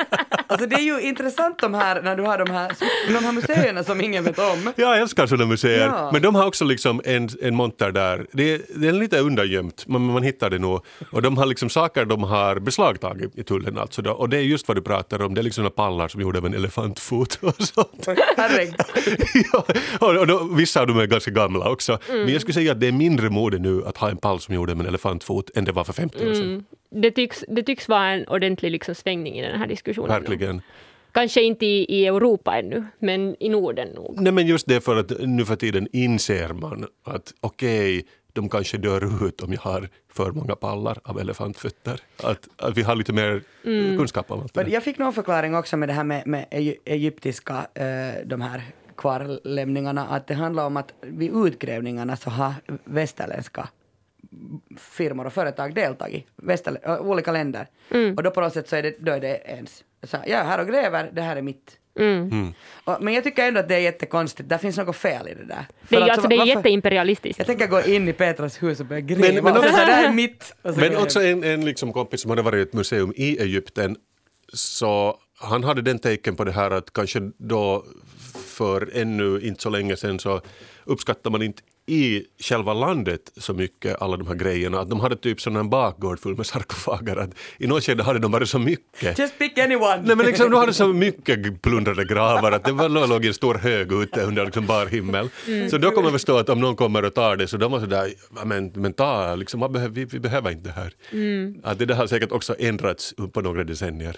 Alltså det är ju intressant de här, när du har de här, de här museerna som ingen vet om.
Jag älskar sådana museer. Ja. Men de har också liksom en, en monter där. Det är, det är lite undangömt, men man hittar det nog. Och de har liksom saker de har beslagtagit i tullen alltså. Då. Och det är just vad du pratar om, det är liksom pallar som gjorda av en elefantfot och sånt. ja, och då, vissa av dem är ganska gamla också. Mm. Men jag skulle säga att det är mindre mode nu att ha en pall som gjorda av en elefantfot än det var för 50 år sedan. Mm
det, tycks, det tycks vara en ordentlig liksom svängning i den här diskussionen.
Verkligen.
Kanske inte i, i Europa ännu, men i Norden nog.
Nej, men just det för att nu för tiden inser man att okej, okay, de kanske dör ut om jag har för många pallar av elefantfötter. Att, att vi har lite mer mm. kunskap om det.
Jag fick någon förklaring också med det här med, med egyptiska, eh, de här kvarlämningarna, att det handlar om att vid utgrävningarna så har västerländska firmor och företag deltagit, väster, olika länder. Mm. Och då på något sätt så är det, då är det ens, så, jag är här och gräver, det här är mitt. Mm. Mm. Och, men jag tycker ändå att det är jättekonstigt, det finns något fel i det där.
Det är, alltså, alltså, det är jätteimperialistiskt.
Jag tänker gå in i Petras hus och börja gräva. Men, men, också, det här är mitt.
men också en, en liksom kompis som hade varit i ett museum i Egypten, så han hade den tecken på det här att kanske då för ännu inte så länge sedan så uppskattar man inte i själva landet så mycket, alla de här grejerna. Att de hade typ sån en bakgård full med sarkofager. Att I något skede hade de bara så mycket.
Just pick anyone!
Nej men liksom, de hade så mycket plundrade gravar att det var, låg en stor hög ute under liksom bar himmel. Mm. Så då kommer man förstå att om någon kommer och tar det så de var sådär, men, men ta, liksom, vi, vi behöver inte det här. Mm. Att det där har säkert också ändrats på några decennier.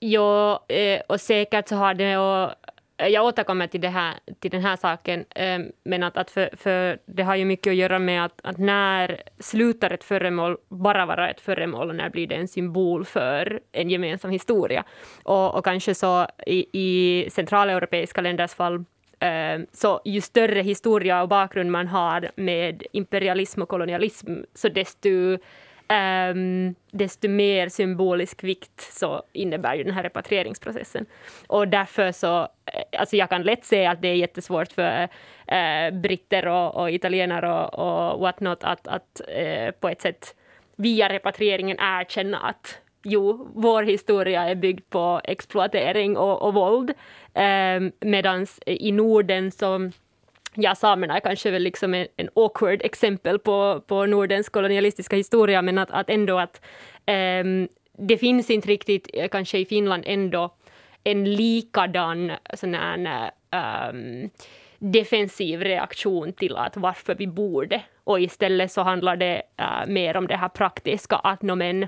Jo, eh, och säkert så har det och Eh, jag återkommer till, det här, till den här saken, eh, men att, att för, för det har ju mycket att göra med att, att när slutar ett föremål bara vara ett föremål och när blir det en symbol för en gemensam historia? Och, och kanske så i, i centraleuropeiska länders fall eh, så ju större historia och bakgrund man har med imperialism och kolonialism, så desto um, desto mer symbolisk vikt så innebär ju den här repatrieringsprocessen. Och därför så, eh, alltså jag kan lätt säga att det är jättesvårt för uh, britter och, och italienare och, och what not att, att uh, på ett sätt via repatrieringen erkänna att jo, vår historia är byggd på exploatering och, och våld. Ehm, um, Medan i Norden så ja, samerna är kanske väl liksom en, en awkward exempel på, på Nordens kolonialistiska historia, men att, att ändå att um, det finns inte riktigt, eh, kanske i Finland ändå, en likadan sån här, um, defensiv reaktion till att varför vi borde. Och istället så handlar det uh, mer om det här praktiska, att no, men,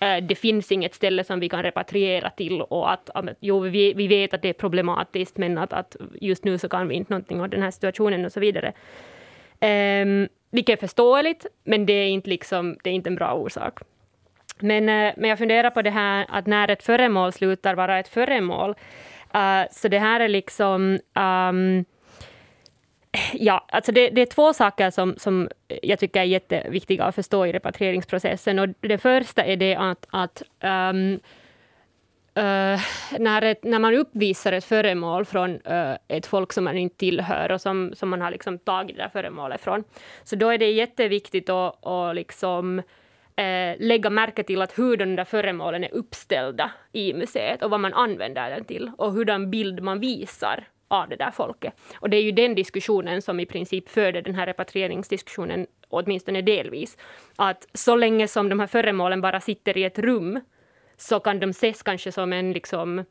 Eh, det finns inget ställe som vi kan repatriera till och att, jo, vi, vi vet att det är problematiskt men att, att just nu så kan vi inte någonting om den här situationen och så vidare. Um, vilket är förståeligt, men det är inte, liksom, det är inte en bra orsak. Men, uh, men jag funderar på det här att när ett föremål slutar vara ett föremål, uh, så det här är liksom um, Ja, alltså det, det, är två saker som, som jag tycker är jätteviktiga att förstå i repatrieringsprocessen. Och det första är det att, att um, Uh, när, ett, när man uppvisar ett föremål från uh, ett folk som man inte tillhör och som, som man har liksom tagit det där föremålet från, så då är det jätteviktigt att, att liksom, uh, lägga märke till att hur de där föremålen är uppställda i museet och vad man använder den till och hurdan bild man visar av det där folket. Och det är ju den diskussionen som i princip föder den här repatrieringsdiskussionen, åtminstone delvis. Att så länge som de här föremålen bara sitter i ett rum så kan de ses kanske som en liksom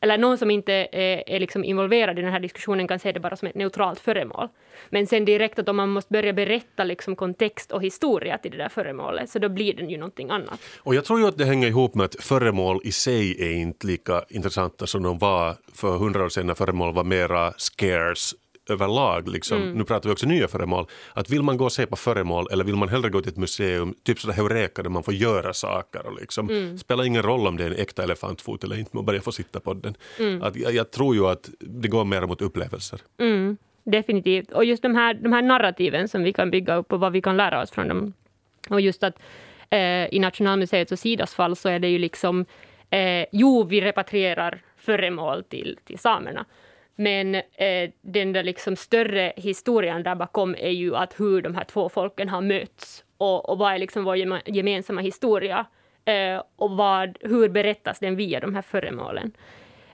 eller någon som inte är, är liksom involverad i den här diskussionen kan se det bara som ett neutralt föremål. Men sen direkt att om man måste börja berätta liksom kontext och historia till det där föremålet, så då blir den ju någonting annat.
Och jag tror ju att det hänger ihop med att föremål i sig är inte lika intressanta som de var för hundra år sedan när föremål var mera scarce överlag, liksom, mm. nu pratar vi också nya föremål, att vill man gå och se på föremål eller vill man hellre gå till ett museum, typ sådär Heureka där man får göra saker och liksom, mm. spelar ingen roll om det är en äkta elefantfot eller inte, man bara får sitta på den. Mm. Att, jag, jag, tror ju att det går mer mot upplevelser.
Mm. Definitivt, och just de här, de här narrativen som vi kan bygga upp och vad vi kan lära oss från dem. Och just att eh, i Nationalmuseets och Sidas fall så är det ju liksom, eh, jo vi repatrierar föremål till, till samerna. Men eh, den där liksom större historien där bakom är ju att hur de här två folken har mötts och, och vad är liksom vår gemensamma historia eh, och vad, hur berättas den via de här föremålen.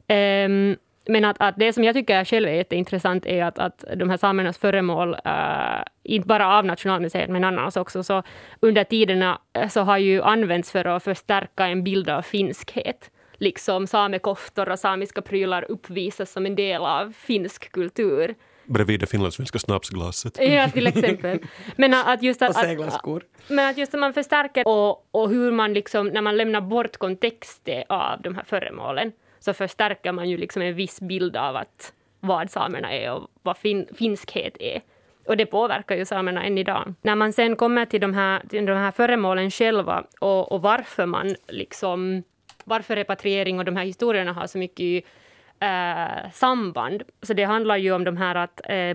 Eh, men att, att det som jag tycker själv är jätteintressant är att, att de här samernas föremål, uh, inte bara av Nationalmuseet men annars också, så under tiderna eh, så har ju använts för att förstärka en bild av finskhet liksom samekoftor och samiska prylar uppvisas som en del av finsk kultur.
Bredvid det finlandssvenska snapsglaset.
Ja, till exempel. Men att just att,
och seglarskor.
Men att just att man förstärker och, och hur man liksom, när man lämnar bort kontexten av de här föremålen, så förstärker man ju liksom en viss bild av att vad samerna är och vad fin, finskhet är. Och det påverkar ju samerna än idag. När man sen kommer till de här, till de här föremålen själva och, och varför man liksom varför repatriering och de här historierna har så mycket eh, samband. Så det handlar ju om de här att, eh,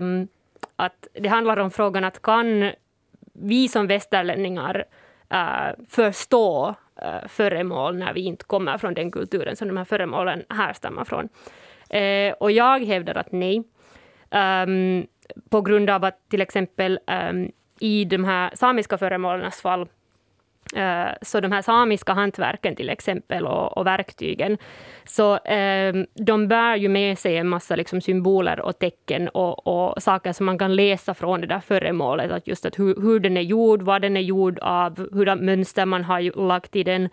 att det handlar om frågan att kan vi som västerlänningar eh, förstå eh, föremål när vi inte kommer från den kulturen som de här föremålen härstammar från. Eh, och jag hävdar att nej. Um, på grund av att till exempel um, i de här samiska föremålens fall Eh, så de här samiska hantverken till exempel och, och verktygen, så ehm, de bär ju med sig en massa liksom symboler och tecken och, och, saker som man kan läsa från det där föremålet. Att just att hur, hur den är gjord, vad den är gjord av, hurda mönster man har lagt i den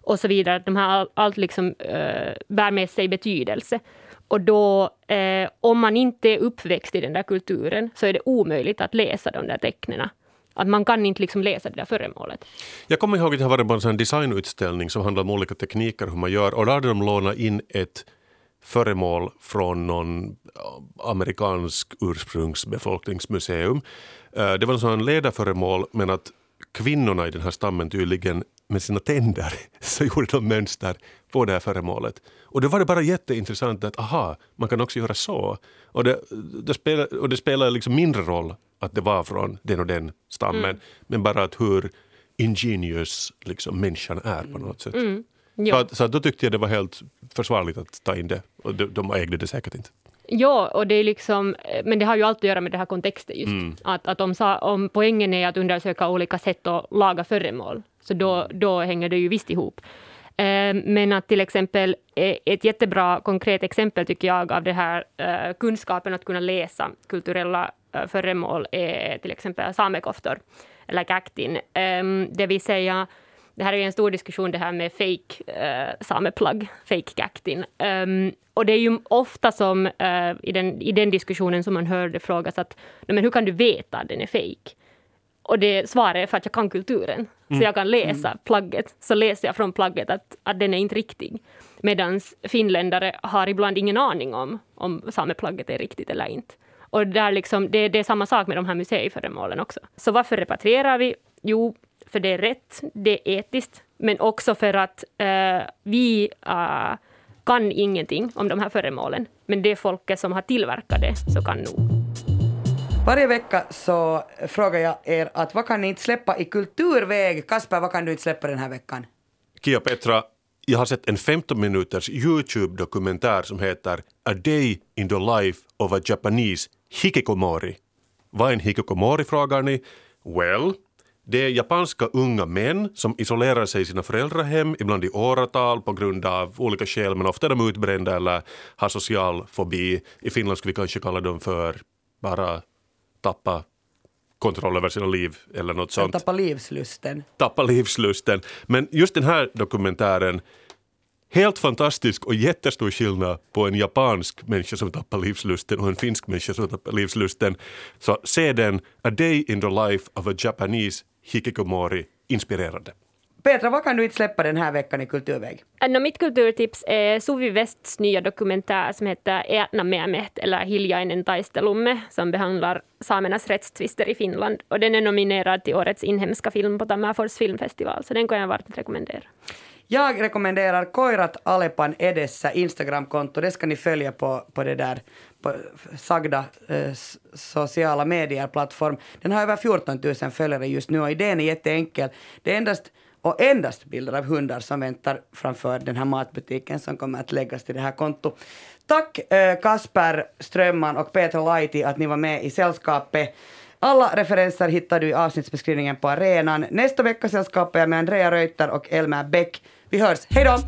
och så vidare. De här, allt liksom eh, bär med sig betydelse. Och då, eh, om man inte är uppväxt i den där kulturen, så är det omöjligt att läsa de där tecknen. Att man kan inte liksom läsa det där föremålet.
Jag kommer ihåg att jag var på en designutställning som handlade om olika tekniker hur man gör och där hade de lånat in ett föremål från någon äh, amerikansk ursprungsbefolkningsmuseum. Äh, det var en sån ledarföremål men att kvinnorna i den här stammen tydligen med sina tänder så gjorde de mönster på det här föremålet. Och då var det bara jätteintressant att aha, man kan också göra så. Och det, det, spelar, och det spelar liksom mindre roll att det var från den och den stammen, mm. men bara att hur ingenious liksom, människan är på något sätt. Mm. Så, att, så att då tyckte jag det var helt försvarligt att ta in det. Och de, de ägde det säkert inte.
Ja, och det är liksom, men det har ju alltid att göra med den här kontexten just. Mm. Att, att om, om poängen är att undersöka olika sätt att laga föremål, så då, då hänger det ju visst ihop. Eh, men att till exempel, eh, ett jättebra konkret exempel tycker jag av det här eh, kunskapen att kunna läsa kulturella föremål är till exempel samekoftor, eller kaktin. Ehm, det vill säga, det här är en stor diskussion det här med fake sameplagg, fake kaktin. Um, och det är ju ofta som i, den, i den diskussionen som man hör det frågas att men hur kan du veta att den är fake? Och det svaret är för att jag kan kulturen. Så jag kan läsa plagget. Så läser jag från plagget att, att den är inte riktig. Medan finländare har ibland ingen aning om om sameplagget är riktigt eller inte. Och där liksom, det, det är samma sak med de här museiföremålen också. Så varför repatrierar vi? Jo, för det är rätt, det är etiskt, men också för att eh, vi eh, kan ingenting om de här föremålen. Men det folket som har tillverkat det så kan nog.
Varje vecka så frågar jag er att vad kan ni inte släppa i kulturväg? Kasper, vad kan du inte släppa den här veckan?
Kia Petra, jag har sett en 15 minuters Youtube-dokumentär som heter A Day in the Life of a Japanese Hikikomori. Vad är en hikikomori frågar ni? Well, det är japanska unga män som isolerar sig i sina föräldrahem, ibland i åratal på grund av olika skäl, men ofta är de utbrända eller har social fobi. I Finland skulle vi kanske kalla dem för bara tappa kontroll över sina liv eller något sånt
tappa livslusten.
tappa livslusten. Men just den här dokumentären, helt fantastisk och jättestor skillnad på en japansk människa som tappar livslusten och en finsk människa som tappar livslusten. Så se den, A Day in the Life of a Japanese Hikikomori, inspirerande.
Petra, vad kan du inte släppa den här veckan i kulturväg?
No, mitt kulturtips är Suvi Wests nya dokumentär som heter Ätna Meamet eller Hiljainen taistelumme som behandlar samernas rättstvister i Finland. Och den är nominerad till årets inhemska film på Tammerfors filmfestival, så den kan jag varmt rekommendera.
Jag rekommenderar Koirat Alepan Edessä Instagramkonto. Det ska ni följa på, på det där på sagda eh, sociala medier-plattform. Den har över 14 000 följare just nu och idén är jätteenkel. Det är endast och endast bilder av hundar som väntar framför den här matbutiken som kommer att läggas till det här kontot. Tack eh, Kasper Strömman och Petra Laiti att ni var med i sällskapet. Alla referenser hittar du i avsnittsbeskrivningen på arenan. Nästa vecka sällskapar jag med Andrea Reuter och Elmer Bäck. Vi hörs, hej då!